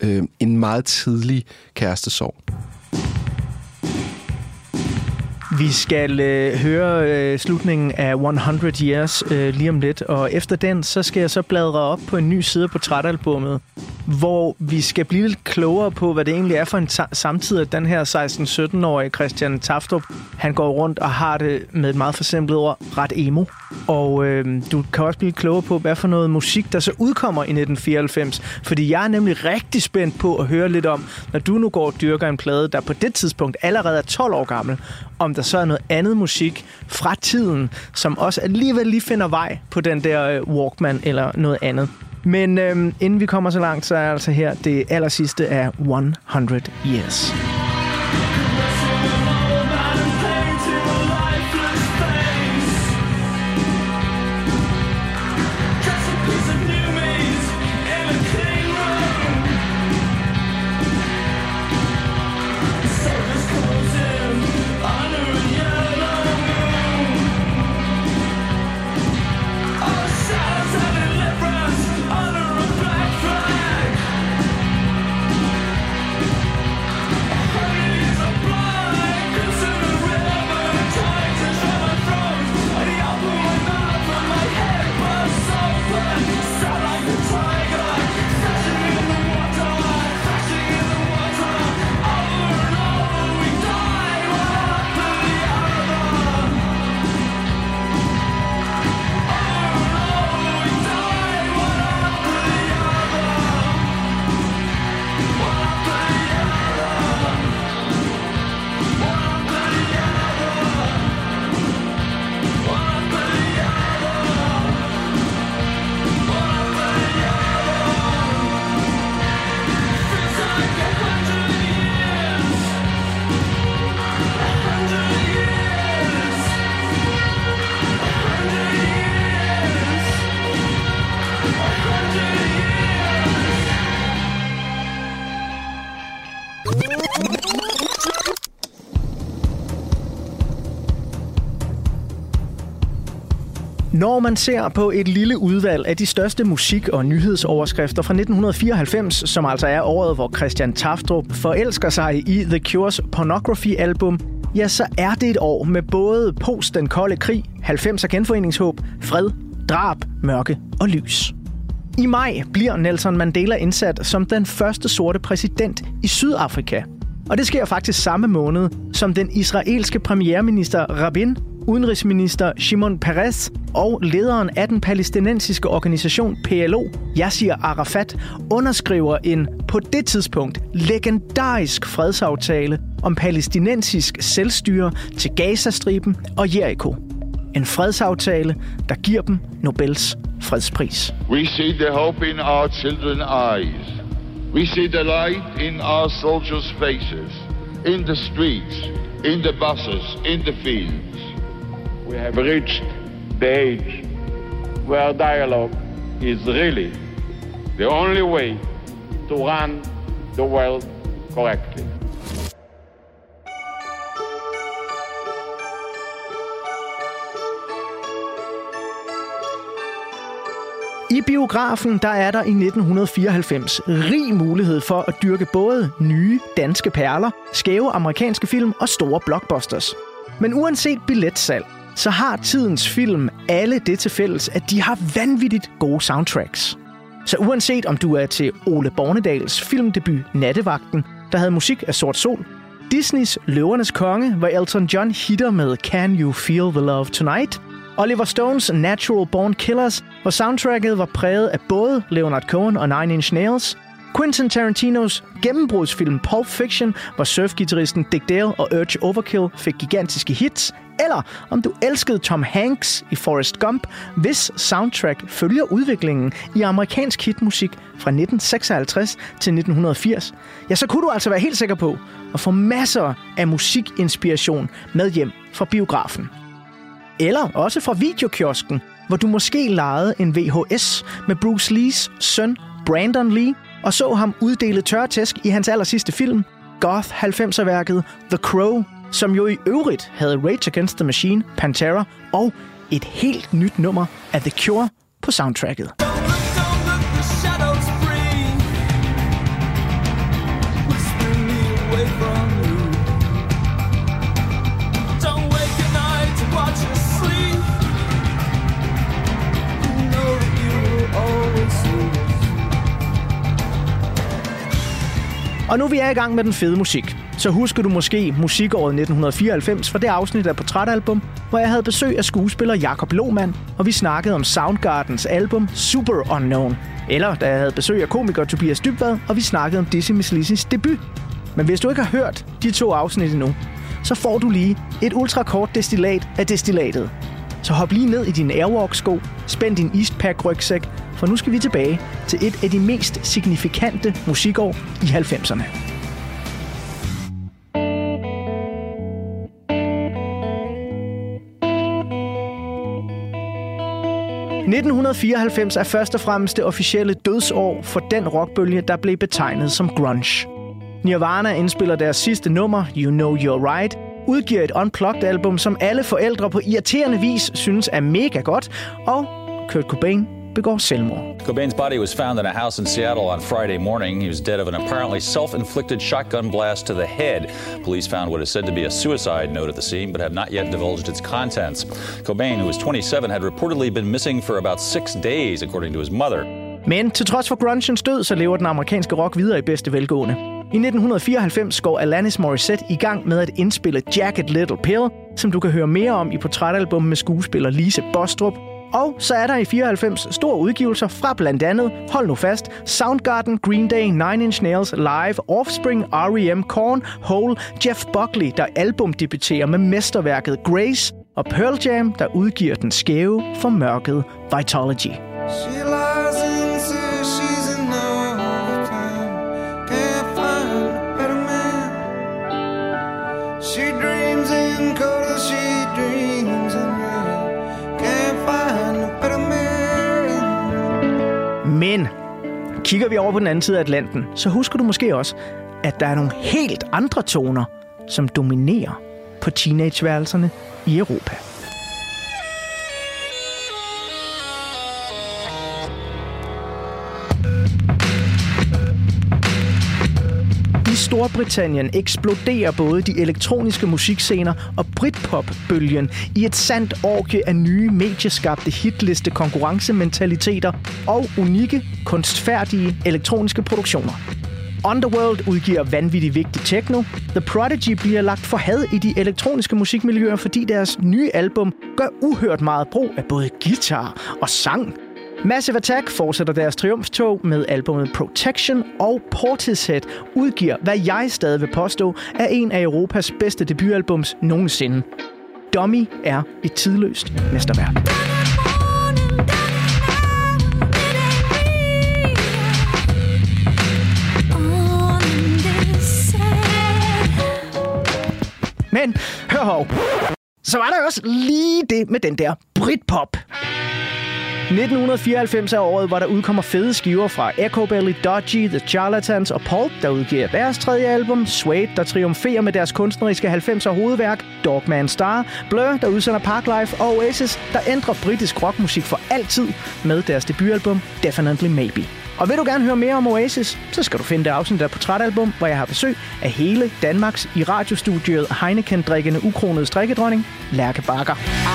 øh, en meget tidlig kærestesorg. Vi skal øh, høre øh, slutningen af 100 Years øh, lige om lidt, og efter den, så skal jeg så bladre op på en ny side på portrætalbummet, hvor vi skal blive lidt klogere på, hvad det egentlig er for en samtid, at den her 16-17-årige Christian Taftrup, han går rundt og har det med et meget forsimplet ord, ret emo. Og øh, du kan også blive klogere på, hvad for noget musik, der så udkommer i 1994. Fordi jeg er nemlig rigtig spændt på at høre lidt om, når du nu går og dyrker en plade, der på det tidspunkt allerede er 12 år gammel, om der så er noget andet musik fra tiden, som også alligevel lige finder vej på den der øh, Walkman eller noget andet. Men øhm, inden vi kommer så langt, så er altså her det aller sidste af 100 Years. Når man ser på et lille udvalg af de største musik- og nyhedsoverskrifter fra 1994, som altså er året, hvor Christian Taftrup forelsker sig i The Cures Pornography-album, ja, så er det et år med både post den kolde krig, 90'er genforeningshåb, fred, drab, mørke og lys. I maj bliver Nelson Mandela indsat som den første sorte præsident i Sydafrika. Og det sker faktisk samme måned, som den israelske premierminister Rabin udenrigsminister Shimon Peres og lederen af den palæstinensiske organisation PLO, Yasser Arafat, underskriver en på det tidspunkt legendarisk fredsaftale om palæstinensisk selvstyre til Gazastriben og Jericho. En fredsaftale, der giver dem Nobels fredspris. We see the hope in our children's eyes. We see the light in our soldiers' faces, in the streets, in the buses, in the fields. We have reached the age where dialogue is really the only way to run the world correctly. I biografen der er der i 1994 rig mulighed for at dyrke både nye danske perler, skæve amerikanske film og store blockbusters. Men uanset billetsalg, så har tidens film alle det til fælles, at de har vanvittigt gode soundtracks. Så uanset om du er til Ole Bornedals filmdebut Nattevagten, der havde musik af Sort Sol, Disneys Løvernes Konge, hvor Elton John hitter med Can You Feel the Love Tonight, Oliver Stones Natural Born Killers, hvor soundtracket var præget af både Leonard Cohen og Nine Inch Nails, Quentin Tarantinos gennembrudsfilm Pulp Fiction, hvor surfgitarristen Dick Dale og Urge Overkill fik gigantiske hits, eller om du elskede Tom Hanks i Forrest Gump, hvis soundtrack følger udviklingen i amerikansk hitmusik fra 1956 til 1980, ja, så kunne du altså være helt sikker på at få masser af musikinspiration med hjem fra biografen. Eller også fra videokiosken, hvor du måske lejede en VHS med Bruce Lees søn Brandon Lee, og så ham uddele tørtæsk i hans aller sidste film, Goth 90'er-værket The Crow, som jo i øvrigt havde Rage Against the Machine, Pantera og et helt nyt nummer af The Cure på soundtracket. Og nu vi er i gang med den fede musik, så husker du måske musikåret 1994 fra det afsnit af Portrætalbum, hvor jeg havde besøg af skuespiller Jakob Lohmann, og vi snakkede om Soundgardens album Super Unknown. Eller da jeg havde besøg af komiker Tobias Dybvad, og vi snakkede om Dizzy Miss Lizzys debut. Men hvis du ikke har hørt de to afsnit endnu, så får du lige et ultrakort destillat af destillatet. Så hop lige ned i din Airwalk-sko, spænd din Eastpak-rygsæk, for nu skal vi tilbage til et af de mest signifikante musikår i 90'erne. ...1994 er først og fremmest det officielle dødsår for den rockbølge, der blev betegnet som grunge. Nirvana indspiller deres sidste nummer, You Know You're Right, udgiver et unplugged-album, som alle forældre på irriterende vis synes er mega godt, og Kurt Cobain begår selvmord. Cobain's body was found in a house in Seattle on Friday morning. He was dead of an apparently self-inflicted shotgun blast to the head. Police found what is said to be a suicide note at the scene, but have not yet divulged its contents. Cobain, who was 27, had reportedly been missing for about six days, according to his mother. Men til trods for grungens død, så lever den amerikanske rock videre i bedste velgående. I 1994 går Alanis Morissette i gang med at indspille Jacket Little Pill, som du kan høre mere om i portrætalbum med skuespiller Lise Bostrup. Og så er der i 94 store udgivelser fra blandt andet, hold nu fast, Soundgarden, Green Day, Nine Inch Nails, Live, Offspring, R.E.M., Korn, Hole, Jeff Buckley, der albumdebuterer med mesterværket Grace, og Pearl Jam, der udgiver den skæve, formørkede Vitology. She kigger vi over på den anden side af Atlanten, så husker du måske også, at der er nogle helt andre toner, som dominerer på teenageværelserne i Europa. Storbritannien eksploderer både de elektroniske musikscener og Britpop-bølgen i et sandt orke af nye medieskabte hitliste konkurrencementaliteter og unikke, kunstfærdige elektroniske produktioner. Underworld udgiver vanvittigt vigtig techno. The Prodigy bliver lagt for had i de elektroniske musikmiljøer, fordi deres nye album gør uhørt meget brug af både guitar og sang. Massive Attack fortsætter deres triumftog med albumet Protection, og Portishead udgiver, hvad jeg stadig vil påstå, er en af Europas bedste debutalbums nogensinde. Dummy er et tidløst mesterværk. Men hør hov, så var der også lige det med den der Britpop. 1994 er året, hvor der udkommer fede skiver fra Echo Belly, Dodgy, The Charlatans og Pulp, der udgiver deres tredje album, Suede, der triumferer med deres kunstneriske 90'er hovedværk, Dogman Star, Blur, der udsender Parklife, og Oasis, der ændrer britisk rockmusik for altid med deres debutalbum, Definitely Maybe. Og vil du gerne høre mere om Oasis, så skal du finde det afsnit af Portrætalbum, hvor jeg har besøg af hele Danmarks i radiostudiet Heineken-drikkende ukronede strikkedronning, Lærke Bakker.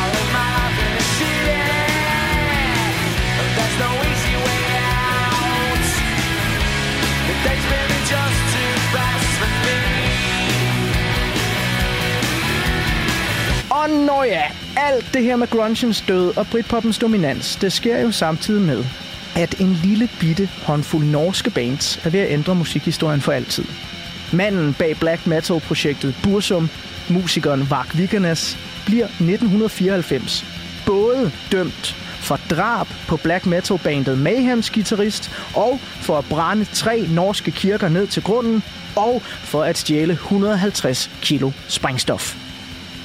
Og når ja, alt det her med grungens død og britpoppens dominans, det sker jo samtidig med, at en lille bitte håndfuld norske bands er ved at ændre musikhistorien for altid. Manden bag black metal-projektet Bursum, musikeren Vark Vikernes, bliver 1994 både dømt for drab på black metal-bandet Mayhems guitarist og for at brænde tre norske kirker ned til grunden og for at stjæle 150 kilo sprængstof.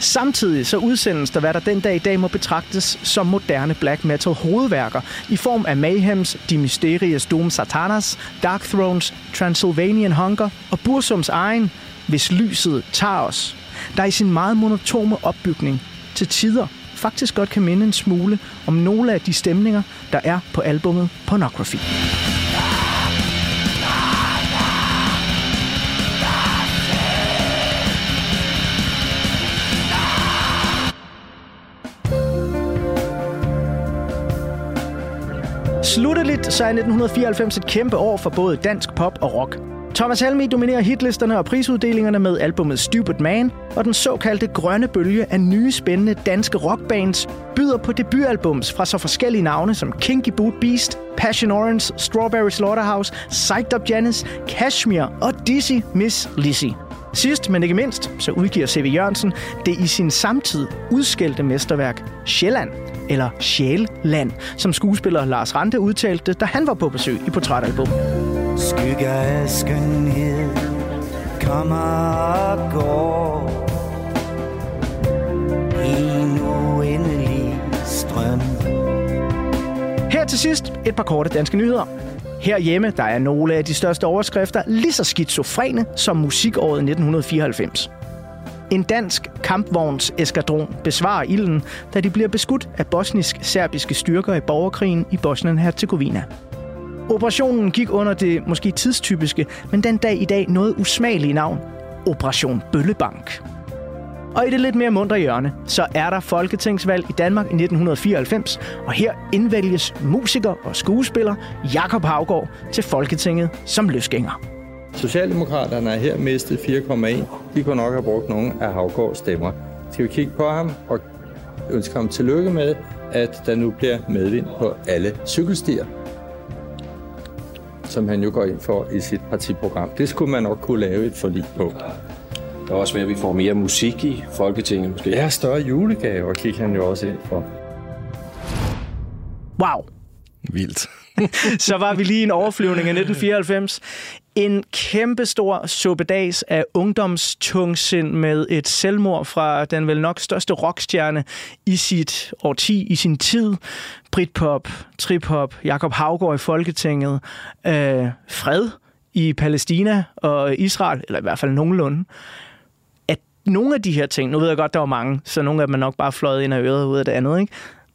Samtidig så udsendes der, hvad der den dag i dag må betragtes som moderne black metal hovedværker i form af Mayhems De Mysterious Doom Satanas, Dark Thrones, Transylvanian Hunger og Bursums egen Hvis lyset tager os, der i sin meget monotome opbygning til tider faktisk godt kan minde en smule om nogle af de stemninger, der er på albummet Pornography. Slutteligt så er 1994 et kæmpe år for både dansk pop og rock. Thomas Helmi dominerer hitlisterne og prisuddelingerne med albumet Stupid Man, og den såkaldte grønne bølge af nye spændende danske rockbands byder på debutalbums fra så forskellige navne som Kinky Boot Beast, Passion Orange, Strawberry Slaughterhouse, Psyched Up Janice, Cashmere og Dizzy Miss Lizzy. Sidst, men ikke mindst, så udgiver C.V. Jørgensen det i sin samtid udskældte mesterværk Sjælland, eller Sjælland, som skuespiller Lars Rante udtalte, da han var på besøg i Portrætalbum. Skygger af skønhed kommer og går i en uendelig strøm. Her til sidst et par korte danske nyheder. Herhjemme der er nogle af de største overskrifter lige så skizofrene som musikåret 1994. En dansk kampvogns eskadron besvarer ilden, da de bliver beskudt af bosnisk-serbiske styrker i borgerkrigen i Bosnien-Herzegovina. Operationen gik under det måske tidstypiske, men den dag i dag noget usmagelige navn. Operation Bøllebank. Og i det lidt mere mundre hjørne, så er der folketingsvalg i Danmark i 1994, og her indvælges musiker og skuespiller Jakob Havgård til Folketinget som løsgænger. Socialdemokraterne er her mistet 4,1. De kunne nok have brugt nogle af Havgårds stemmer. Skal vi kigge på ham og ønske ham tillykke med, at der nu bliver medvind på alle cykelstier, som han jo går ind for i sit partiprogram. Det skulle man nok kunne lave et forlig på. Det er også ved, at vi får mere musik i Folketinget måske. Ja, større julegaver gik han jo også ind for. Wow, Vildt. så var vi lige i en overflyvning af 1994. En kæmpestor suppedags af ungdomstungsind med et selvmord fra den vel nok største rockstjerne i sit årti, i sin tid. Britpop, trip-hop, Jakob Havgård i Folketinget, øh, fred i Palæstina og Israel, eller i hvert fald nogenlunde. Nogle af de her ting, nu ved jeg godt, der var mange, så nogle af dem er nok bare fløjet ind af øret ud af det andet, ikke?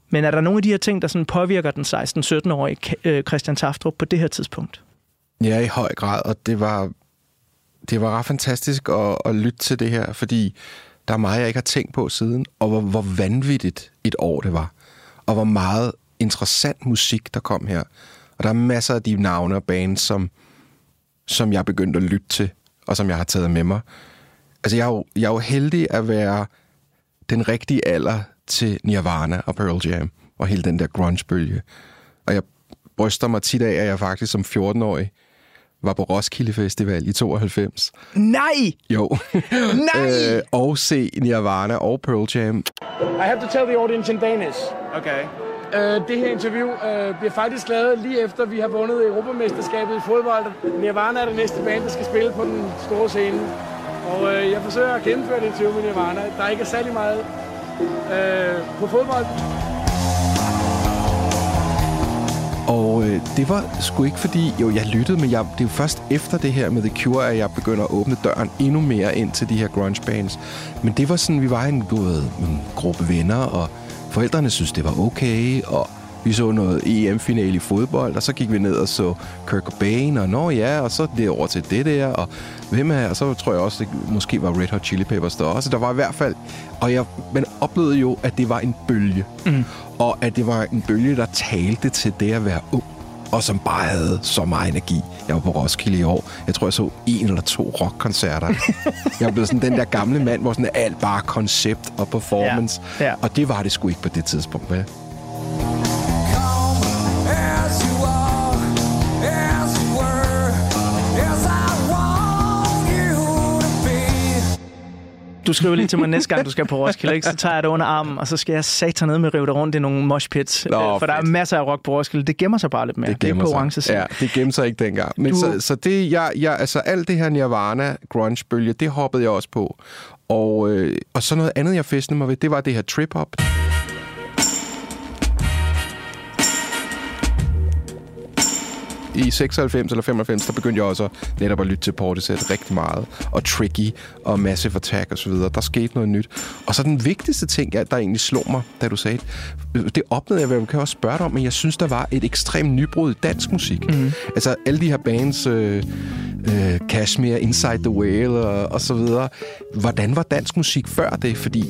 Men er der nogle af de her ting, der sådan påvirker den 16-17-årige øh, Christian Taftrup på det her tidspunkt? Ja, i høj grad, og det var det var ret fantastisk at, at lytte til det her, fordi der er meget, jeg ikke har tænkt på siden, og hvor, hvor vanvittigt et år det var. Og hvor meget interessant musik, der kom her. Og der er masser af de navne og bands, som, som jeg begyndte at lytte til, og som jeg har taget med mig. Altså, jeg er jo, jeg er jo heldig at være den rigtige alder til Nirvana og Pearl Jam, og hele den der grunge-bølge. Og jeg bryster mig tit af, at jeg faktisk som 14-årig var på Roskilde Festival i 92. Nej! Jo. Nej! øh, og se Nirvana og Pearl Jam. I have to tell the audience in Danish. Okay. Uh, det her interview uh, bliver faktisk lavet lige efter, vi har vundet Europamesterskabet i fodbold. Nirvana er det næste band, der skal spille på den store scene. Og øh, jeg forsøger at gennemføre det til med Nirvana. Der ikke særlig meget øh, på fodbold. Og øh, det var sgu ikke fordi, jo, jeg lyttede, men jeg, det er jo først efter det her med The Cure, at jeg begynder at åbne døren endnu mere ind til de her grunge bands. Men det var sådan, vi var en, du ved, en gruppe venner, og forældrene synes det var okay, og vi så noget EM-finale i fodbold, og så gik vi ned og så Kurt Cobain, og nå ja, og så det over til det der, og hvem er, og så tror jeg også, det måske var Red Hot Chili Peppers der også. Der var i hvert fald, og jeg man oplevede jo, at det var en bølge. Mm. Og at det var en bølge, der talte til det at være ung, og som bare havde så meget energi. Jeg var på Roskilde i år. Jeg tror, jeg så en eller to rockkoncerter. jeg blevet sådan den der gamle mand, hvor sådan alt bare koncept og performance. Ja, ja. Og det var det sgu ikke på det tidspunkt, vel? Du skriver lige til mig næste gang, du skal på Roskilde, ikke? så tager jeg det under armen, og så skal jeg satan ned med rive dig rundt i nogle moshpits. Nå, Øh, For der er fedt. masser af rock på Roskilde. Det gemmer sig bare lidt mere. Det, det er gemmer ikke sig. Ja, det gemte sig ikke dengang. Men Du- så, så det, jeg, jeg, altså alt det her Nirvana grunge-bølge, det hoppede jeg også på. Og, øh, og så noget andet, jeg festede mig ved, det var det her trip-hop. I 96 eller 95, der begyndte jeg også netop at lytte til Portishead rigtig meget. Og Tricky og Massive Attack og så videre. Der skete noget nyt. Og så den vigtigste ting, der egentlig slog mig, da du sagde det, det opnåede jeg, hvad jeg kan også spørge dig om, men jeg synes, der var et ekstremt nybrud i dansk musik. Mm. Altså alle de her bands, øh, øh, Kashmir, Inside the Whale og, og så videre. Hvordan var dansk musik før det? Fordi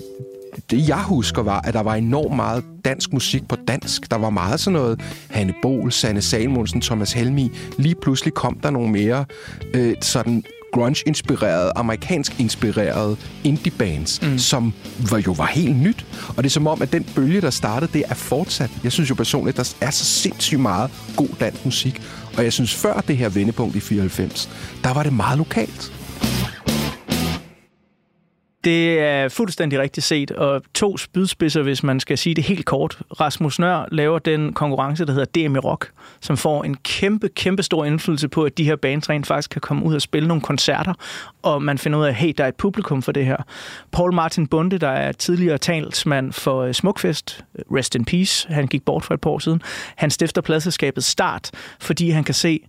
det jeg husker var, at der var enormt meget dansk musik på dansk. Der var meget sådan noget Hanne Bol, Sanne Salmonsen, Thomas Helmi. Lige pludselig kom der nogle mere øh, sådan grunge-inspirerede, amerikansk-inspirerede indie-bands, mm. som var, jo var helt nyt. Og det er som om, at den bølge, der startede, det er fortsat. Jeg synes jo personligt, der er så sindssygt meget god dansk musik. Og jeg synes, før det her vendepunkt i 94, der var det meget lokalt. Det er fuldstændig rigtigt set, og to spydspidser, hvis man skal sige det helt kort. Rasmus Nør laver den konkurrence, der hedder DM i Rock, som får en kæmpe, kæmpe stor indflydelse på, at de her bands rent faktisk kan komme ud og spille nogle koncerter, og man finder ud af, hey, der er et publikum for det her. Paul Martin Bunde, der er tidligere talsmand for øh, Smukfest, øh, Rest in Peace, han gik bort for et par år siden, han stifter pladselskabet Start, fordi han kan se,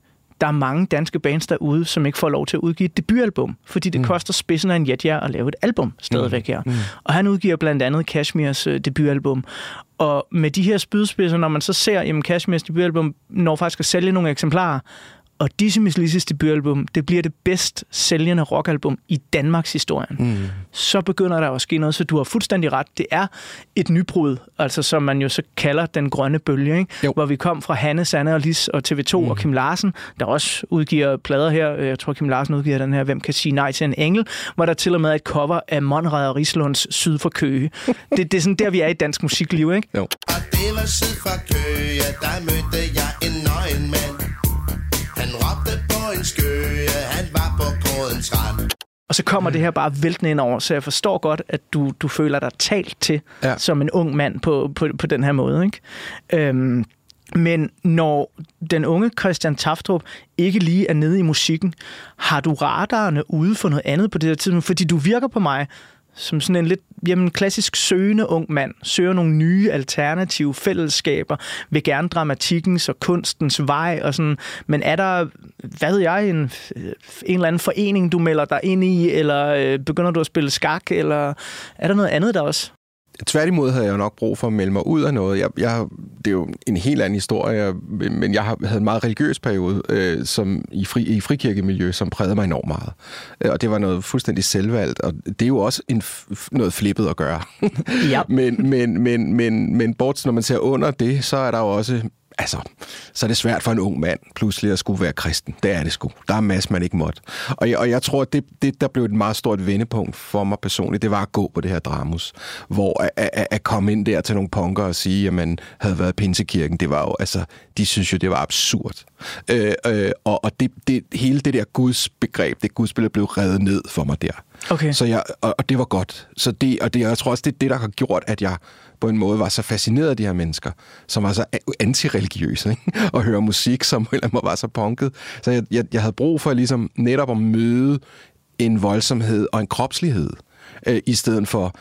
der er mange danske bands derude, som ikke får lov til at udgive et debutalbum, fordi det mm. koster spidsen af en jetjager at lave et album stadigvæk her. Mm. Og han udgiver blandt andet Kashmirs øh, debutalbum. Og med de her spydspidser, når man så ser, at Kashmirs debutalbum når faktisk at sælge nogle eksemplarer, og Dizzy Miss Lizzys debutalbum, det bliver det bedst sælgende rockalbum i Danmarks historie. Mm. Så begynder der at ske noget, så du har fuldstændig ret. Det er et nybrud, altså som man jo så kalder den grønne bølge, ikke? Jo. hvor vi kom fra Hanne, Sanne og Lis og TV2 mm. og Kim Larsen, der også udgiver plader her. Jeg tror, Kim Larsen udgiver den her, Hvem kan sige nej til en engel, hvor der til og med er et cover af Monrad og Rislunds Syd for Køge. det, det er sådan der, vi er i dansk musikliv, ikke? Jo. Og det var syd fra Køge, der mødte jeg en nøgen mand. Råbte på en skøge, han var på grådens rand. Og så kommer det her bare væltende ind over, så jeg forstår godt, at du, du føler dig talt til ja. som en ung mand på, på, på den her måde. Ikke? Øhm, men når den unge Christian Taftrup ikke lige er nede i musikken, har du radarerne ude for noget andet på det her tidspunkt? Fordi du virker på mig som sådan en lidt jamen, klassisk søgende ung mand, søger nogle nye alternative fællesskaber, vil gerne dramatikkens og kunstens vej, og sådan, men er der, hvad ved jeg, en, en eller anden forening, du melder dig ind i, eller øh, begynder du at spille skak, eller er der noget andet der også? Tværtimod havde jeg jo nok brug for at melde mig ud af noget. Jeg, jeg, det er jo en helt anden historie, men jeg har- havde en meget religiøs periode øh, som i, fri, i frikirkemiljø, som prægede mig enormt meget. Øh, Og det var noget fuldstændig selvvalgt, og det er jo også en, noget flippet at gøre. Ja. men, men, men, men, men bortset når man ser under det, så er der jo også altså, så er det svært for en ung mand pludselig at skulle være kristen. Det er det sgu. Der er en masse, man ikke måtte. Og jeg, og jeg tror, at det, det, der blev et meget stort vendepunkt for mig personligt, det var at gå på det her dramus. Hvor at, at, at komme ind der til nogle punker og sige, at man havde været i Pinsekirken, det var jo, altså, de synes jo, det var absurd. Øh, øh, og og det, det, hele det der Guds begreb, det Guds blev revet ned for mig der. Okay. Så jeg, og, og det var godt. Så det, og det, jeg tror også, det er det, der har gjort, at jeg på en måde var så fascineret af de her mennesker, som var så antireligiøse, ikke? og høre musik, som eller andet var så punket. Så jeg, jeg, jeg havde brug for ligesom netop at møde en voldsomhed og en kropslighed, øh, i stedet for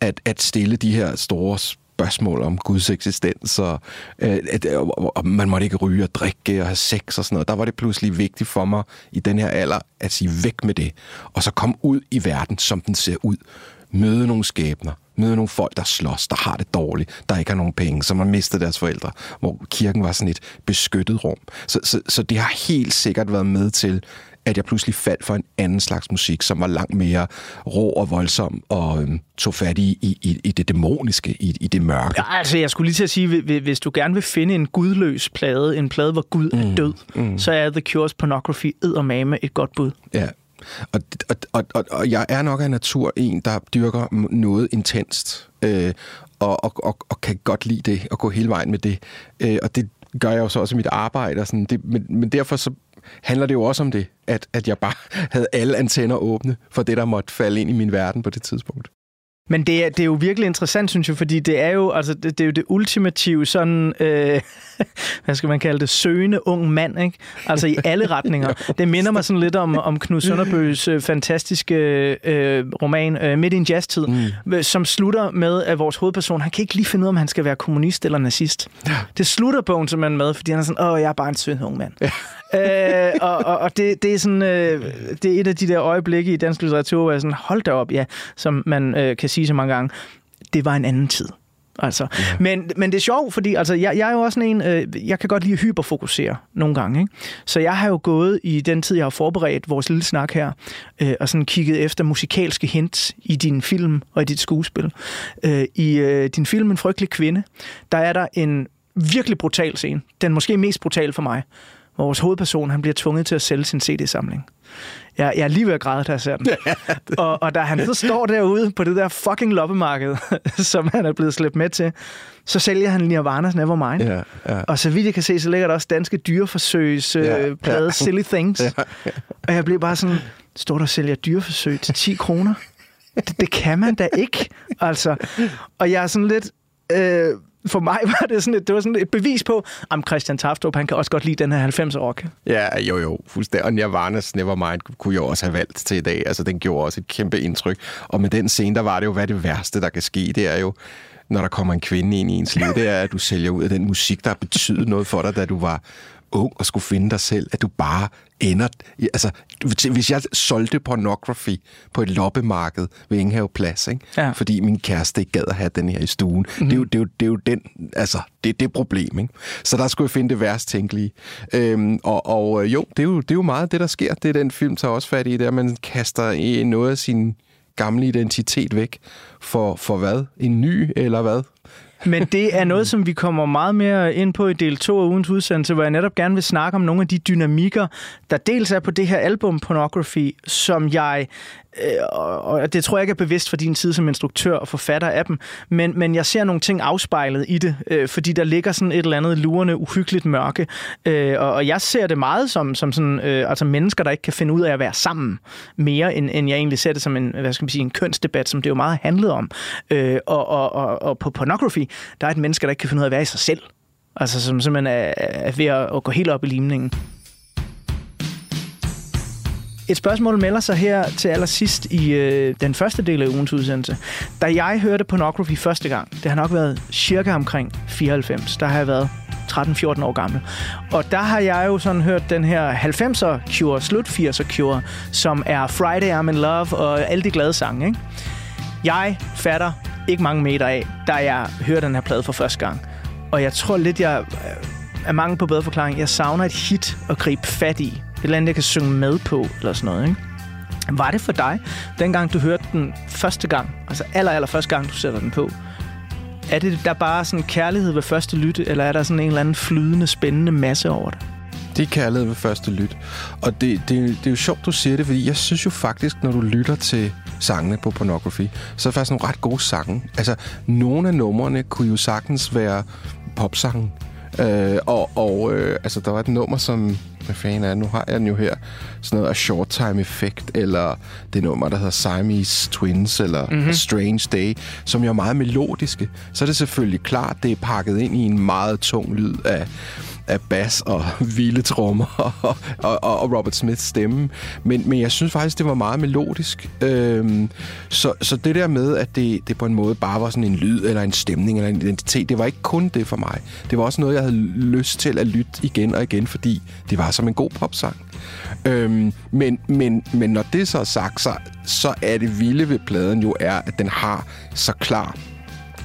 at, at stille de her store spørgsmål om Guds eksistens, og øh, at, og, og man måtte ikke ryge og drikke og have sex og sådan noget. Der var det pludselig vigtigt for mig i den her alder at sige væk med det, og så komme ud i verden, som den ser ud. Møde nogle skæbner, møde nogle folk, der slås, der har det dårligt, der ikke har nogen penge, som har mistet deres forældre, hvor kirken var sådan et beskyttet rum. Så, så, så det har helt sikkert været med til, at jeg pludselig faldt for en anden slags musik, som var langt mere rå og voldsom, og øhm, tog fat i, i, i, det dæmoniske, i, i det mørke. Ja, altså, jeg skulle lige til at sige, hvi- hvi- hvis du gerne vil finde en gudløs plade, en plade, hvor Gud er død, mm. så er The Cure's Pornography eddermame et godt bud. Ja. Og, og, og, og, og jeg er nok af natur en, der dyrker noget intenst, øh, og, og, og, og kan godt lide det, og gå hele vejen med det. Øh, og det gør jeg jo så også i mit arbejde. Og sådan. Det, men, men derfor så handler det jo også om det, at, at jeg bare havde alle antenner åbne for det, der måtte falde ind i min verden på det tidspunkt. Men det er, det er jo virkelig interessant, synes jeg, fordi det er jo, altså, det, det er jo det ultimative sådan, øh, hvad skal man kalde det, søgende ung mand, ikke? Altså i alle retninger. Det minder mig sådan lidt om, om Knud Sønderbøs øh, fantastiske øh, roman øh, Midt i en jazztid, mm. som slutter med, at vores hovedperson, han kan ikke lige finde ud af, om han skal være kommunist eller nazist. Det slutter bogen simpelthen med, fordi han er sådan, åh, jeg er bare en sød ung mand. Øh, og og, og det, det, er sådan, øh, det er et af de der øjeblikke i dansk litteratur, hvor jeg sådan, hold da op, ja, som man øh, kan sige så mange gange, det var en anden tid. Altså. Ja. Men, men det er sjovt, fordi altså, jeg, jeg er jo også sådan en, øh, jeg kan godt lide at hyperfokusere nogle gange. Ikke? Så jeg har jo gået i den tid, jeg har forberedt vores lille snak her, øh, og sådan kigget efter musikalske hints i din film og i dit skuespil. Øh, I øh, din film En frygtelig kvinde, der er der en virkelig brutal scene. Den måske mest brutal for mig. Vores hovedperson han bliver tvunget til at sælge sin CD-samling. Jeg, jeg er lige ved at græde, da jeg ser den. og, og da han så står derude på det der fucking loppemarked, som han er blevet slæbt med til, så sælger han Nirvana's Nevermind. Ja, ja. Og så vidt jeg kan se, så ligger der også danske dyreforsøgs øh, Ja, plade ja. Silly Things. Ja, Og jeg blev bare sådan, står der og sælger dyreforsøg til 10 kroner? Det, det kan man da ikke, altså. Og jeg er sådan lidt... Øh, for mig var det sådan et, det var sådan et bevis på, at Christian Taftrup, han kan også godt lide den her 90'er-rock. Ja, jo jo, fuldstændig. Og Nirvana's Nevermind kunne jeg også have valgt til i dag. Altså, den gjorde også et kæmpe indtryk. Og med den scene, der var det jo, hvad det værste, der kan ske, det er jo, når der kommer en kvinde ind i ens liv, det er, at du sælger ud af den musik, der har betydet noget for dig, da du var ung og skulle finde dig selv, at du bare ender... Altså, hvis jeg solgte pornography på et loppemarked ved Ingenhav Plads, ikke? Ja. fordi min kæreste ikke gad at have den her i stuen, mm-hmm. det, er jo, det, er jo, det er jo den... Altså, det er det problem, ikke? Så der skulle jeg finde det værst tænkelige. Øhm, og, og øh, jo, det er jo, det er jo meget det, der sker. Det er den film tager også fat i, det er, at man kaster noget af sin gamle identitet væk for, for hvad? En ny, eller hvad? Men det er noget, som vi kommer meget mere ind på i del 2 af ugens udsendelse, hvor jeg netop gerne vil snakke om nogle af de dynamikker, der dels er på det her album Pornography, som jeg, Øh, og det tror jeg ikke er bevidst for din tid som instruktør og forfatter af dem, men, men jeg ser nogle ting afspejlet i det, øh, fordi der ligger sådan et eller andet lurende, uhyggeligt mørke, øh, og, og jeg ser det meget som, som sådan, øh, altså mennesker, der ikke kan finde ud af at være sammen mere, end, end jeg egentlig ser det som en, hvad skal man sige, en kønsdebat, som det jo meget handlede om. Øh, og, og, og, og på Pornography, der er et menneske, der ikke kan finde ud af at være i sig selv. Altså som simpelthen er, er ved at, at gå helt op i limningen. Et spørgsmål melder sig her til allersidst i øh, den første del af ugens udsendelse. Da jeg hørte Pornography første gang, det har nok været cirka omkring 94, der har jeg været 13-14 år gammel. Og der har jeg jo sådan hørt den her 90'er Cure, slut 80'er Cure, som er Friday I'm in Love og alle de glade sange, ikke? Jeg fatter ikke mange meter af, da jeg hører den her plade for første gang. Og jeg tror lidt, jeg øh, er mange på bedre forklaring. Jeg savner et hit at gribe fat i. Eller andet, jeg kan synge med på, eller sådan noget, ikke? Var det for dig, dengang du hørte den første gang, altså aller, aller første gang, du sætter den på, er det der bare sådan kærlighed ved første lytte, eller er der sådan en eller anden flydende, spændende masse over det? Det er kærlighed ved første lyt. Og det, det, det er jo sjovt, du siger det, fordi jeg synes jo faktisk, når du lytter til sangene på Pornography, så er det faktisk nogle ret gode sange. Altså, nogle af numrene kunne jo sagtens være popsange. Øh, og og øh, altså, der var et nummer, som... Hvad fanden er? Nu har jeg den jo her. Sådan noget A Short Time Effect, eller det nummer, der hedder Siamese Twins, eller Mhm. mm-hmm. A Strange Day, som jo er meget melodiske. Så er det selvfølgelig klart, det er pakket ind i en meget tung lyd af af bas og vilde trommer og, og, og Robert Smiths stemme. Men, men jeg synes faktisk, det var meget melodisk. Øhm, så, så det der med, at det, det på en måde bare var sådan en lyd eller en stemning eller en identitet, det var ikke kun det for mig. Det var også noget, jeg havde lyst til at lytte igen og igen, fordi det var som en god popsang. Øhm, men, men, men når det så er sagt, så, så er det vilde ved pladen jo er, at den har så klar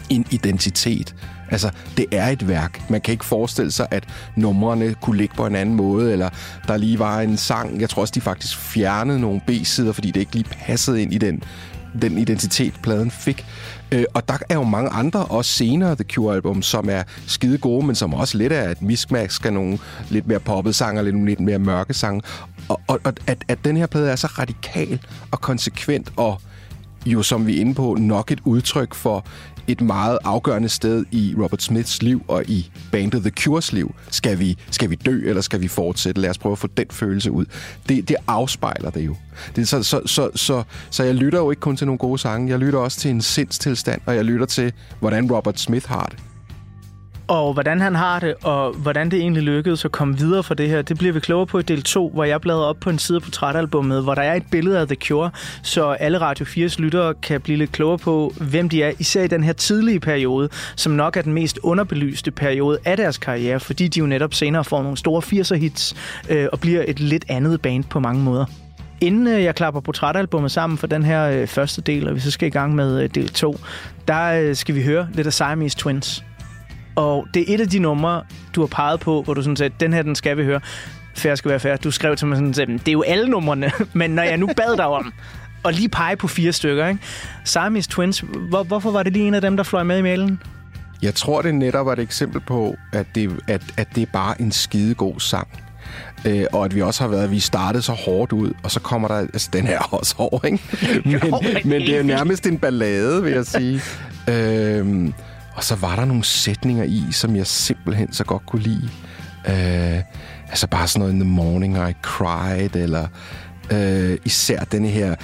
en identitet. Altså, det er et værk. Man kan ikke forestille sig, at numrene kunne ligge på en anden måde, eller der lige var en sang. Jeg tror også, de faktisk fjernede nogle B-sider, fordi det ikke lige passede ind i den, den identitet, pladen fik. Øh, og der er jo mange andre, også senere The Cure-album, som er skide gode, men som også lidt er et miskmask af nogle lidt mere poppet sange, og lidt, lidt mere mørke sange. Og, og, og at, at den her plade er så radikal og konsekvent, og jo, som vi er inde på, nok et udtryk for et meget afgørende sted i Robert Smiths liv og i bandet The Cures liv. Skal vi, skal vi dø, eller skal vi fortsætte? Lad os prøve at få den følelse ud. Det, det afspejler det jo. Det, så, så, så, så, så jeg lytter jo ikke kun til nogle gode sange. Jeg lytter også til en sindstilstand, og jeg lytter til, hvordan Robert Smith har det. Og hvordan han har det, og hvordan det egentlig lykkedes at komme videre fra det her, det bliver vi klogere på i del 2, hvor jeg bladrer op på en side på portrætalbummet, hvor der er et billede af The Cure, så alle Radio 4's lyttere kan blive lidt klogere på, hvem de er, især i den her tidlige periode, som nok er den mest underbelyste periode af deres karriere, fordi de jo netop senere får nogle store 80'er-hits øh, og bliver et lidt andet band på mange måder. Inden øh, jeg klapper portrætalbummet sammen for den her øh, første del, og vi så skal i gang med øh, del 2, der skal vi høre lidt af Siamese Twins. Og det er et af de numre, du har peget på, hvor du sådan sagde, den her, den skal vi høre. Færre skal være færre. Du skrev til mig sådan, at det er jo alle numrene, men når jeg nu bad dig om at lige pege på fire stykker, ikke? Siamese Twins, hvor, hvorfor var det lige en af dem, der fløj med i mailen? Jeg tror, det netop er et eksempel på, at det, at, at det er bare en skidegod sang. Øh, og at vi også har været, at vi startede så hårdt ud, og så kommer der, altså den her også hård, ikke? Men, men det er jo nærmest en ballade, vil jeg sige. øhm, og så var der nogle sætninger i, som jeg simpelthen så godt kunne lide. Øh, altså bare sådan noget, in the morning I cried, eller øh, især denne her,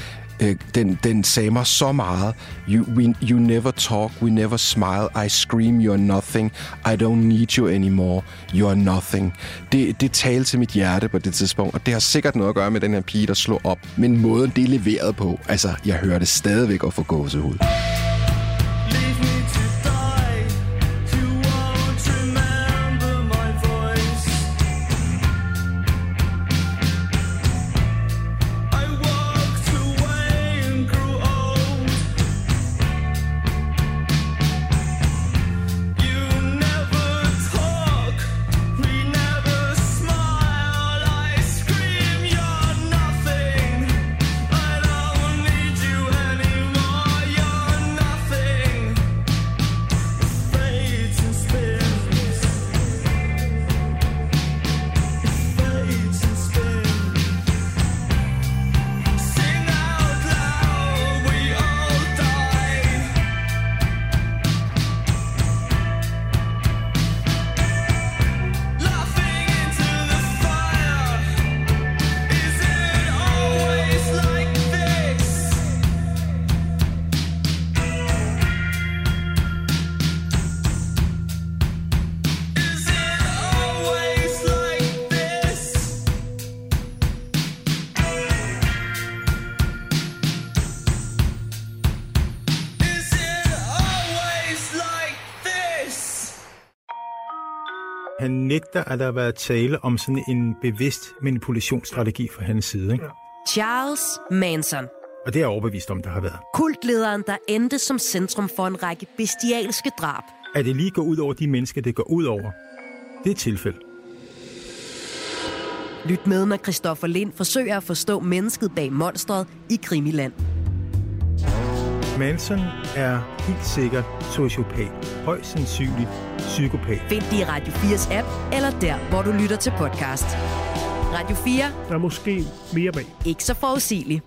øh, den, den sagde mig så meget. You, we, you never talk, we never smile, I scream, you're nothing, I don't need you anymore, you're nothing. Det, det talte til mit hjerte på det tidspunkt, og det har sikkert noget at gøre med den her pige, der slog op. Men måden, det er leveret på, altså, jeg hører det stadigvæk at få gåsehud. Han nægter, at der har været tale om sådan en bevidst manipulationsstrategi fra hans side. Ikke? Charles Manson. Og det er jeg overbevist om, der har været. Kultlederen, der endte som centrum for en række bestialske drab. At det lige går ud over de mennesker, det går ud over, det er et tilfælde. Lyt med, når Christoffer Lind forsøger at forstå mennesket bag monstret i Krimiland. Manson er helt sikkert sociopat. Højst sandsynligt psykopat. Find det i Radio 4's app, eller der, hvor du lytter til podcast. Radio 4. Der er måske mere bag. Ikke så forudsigeligt.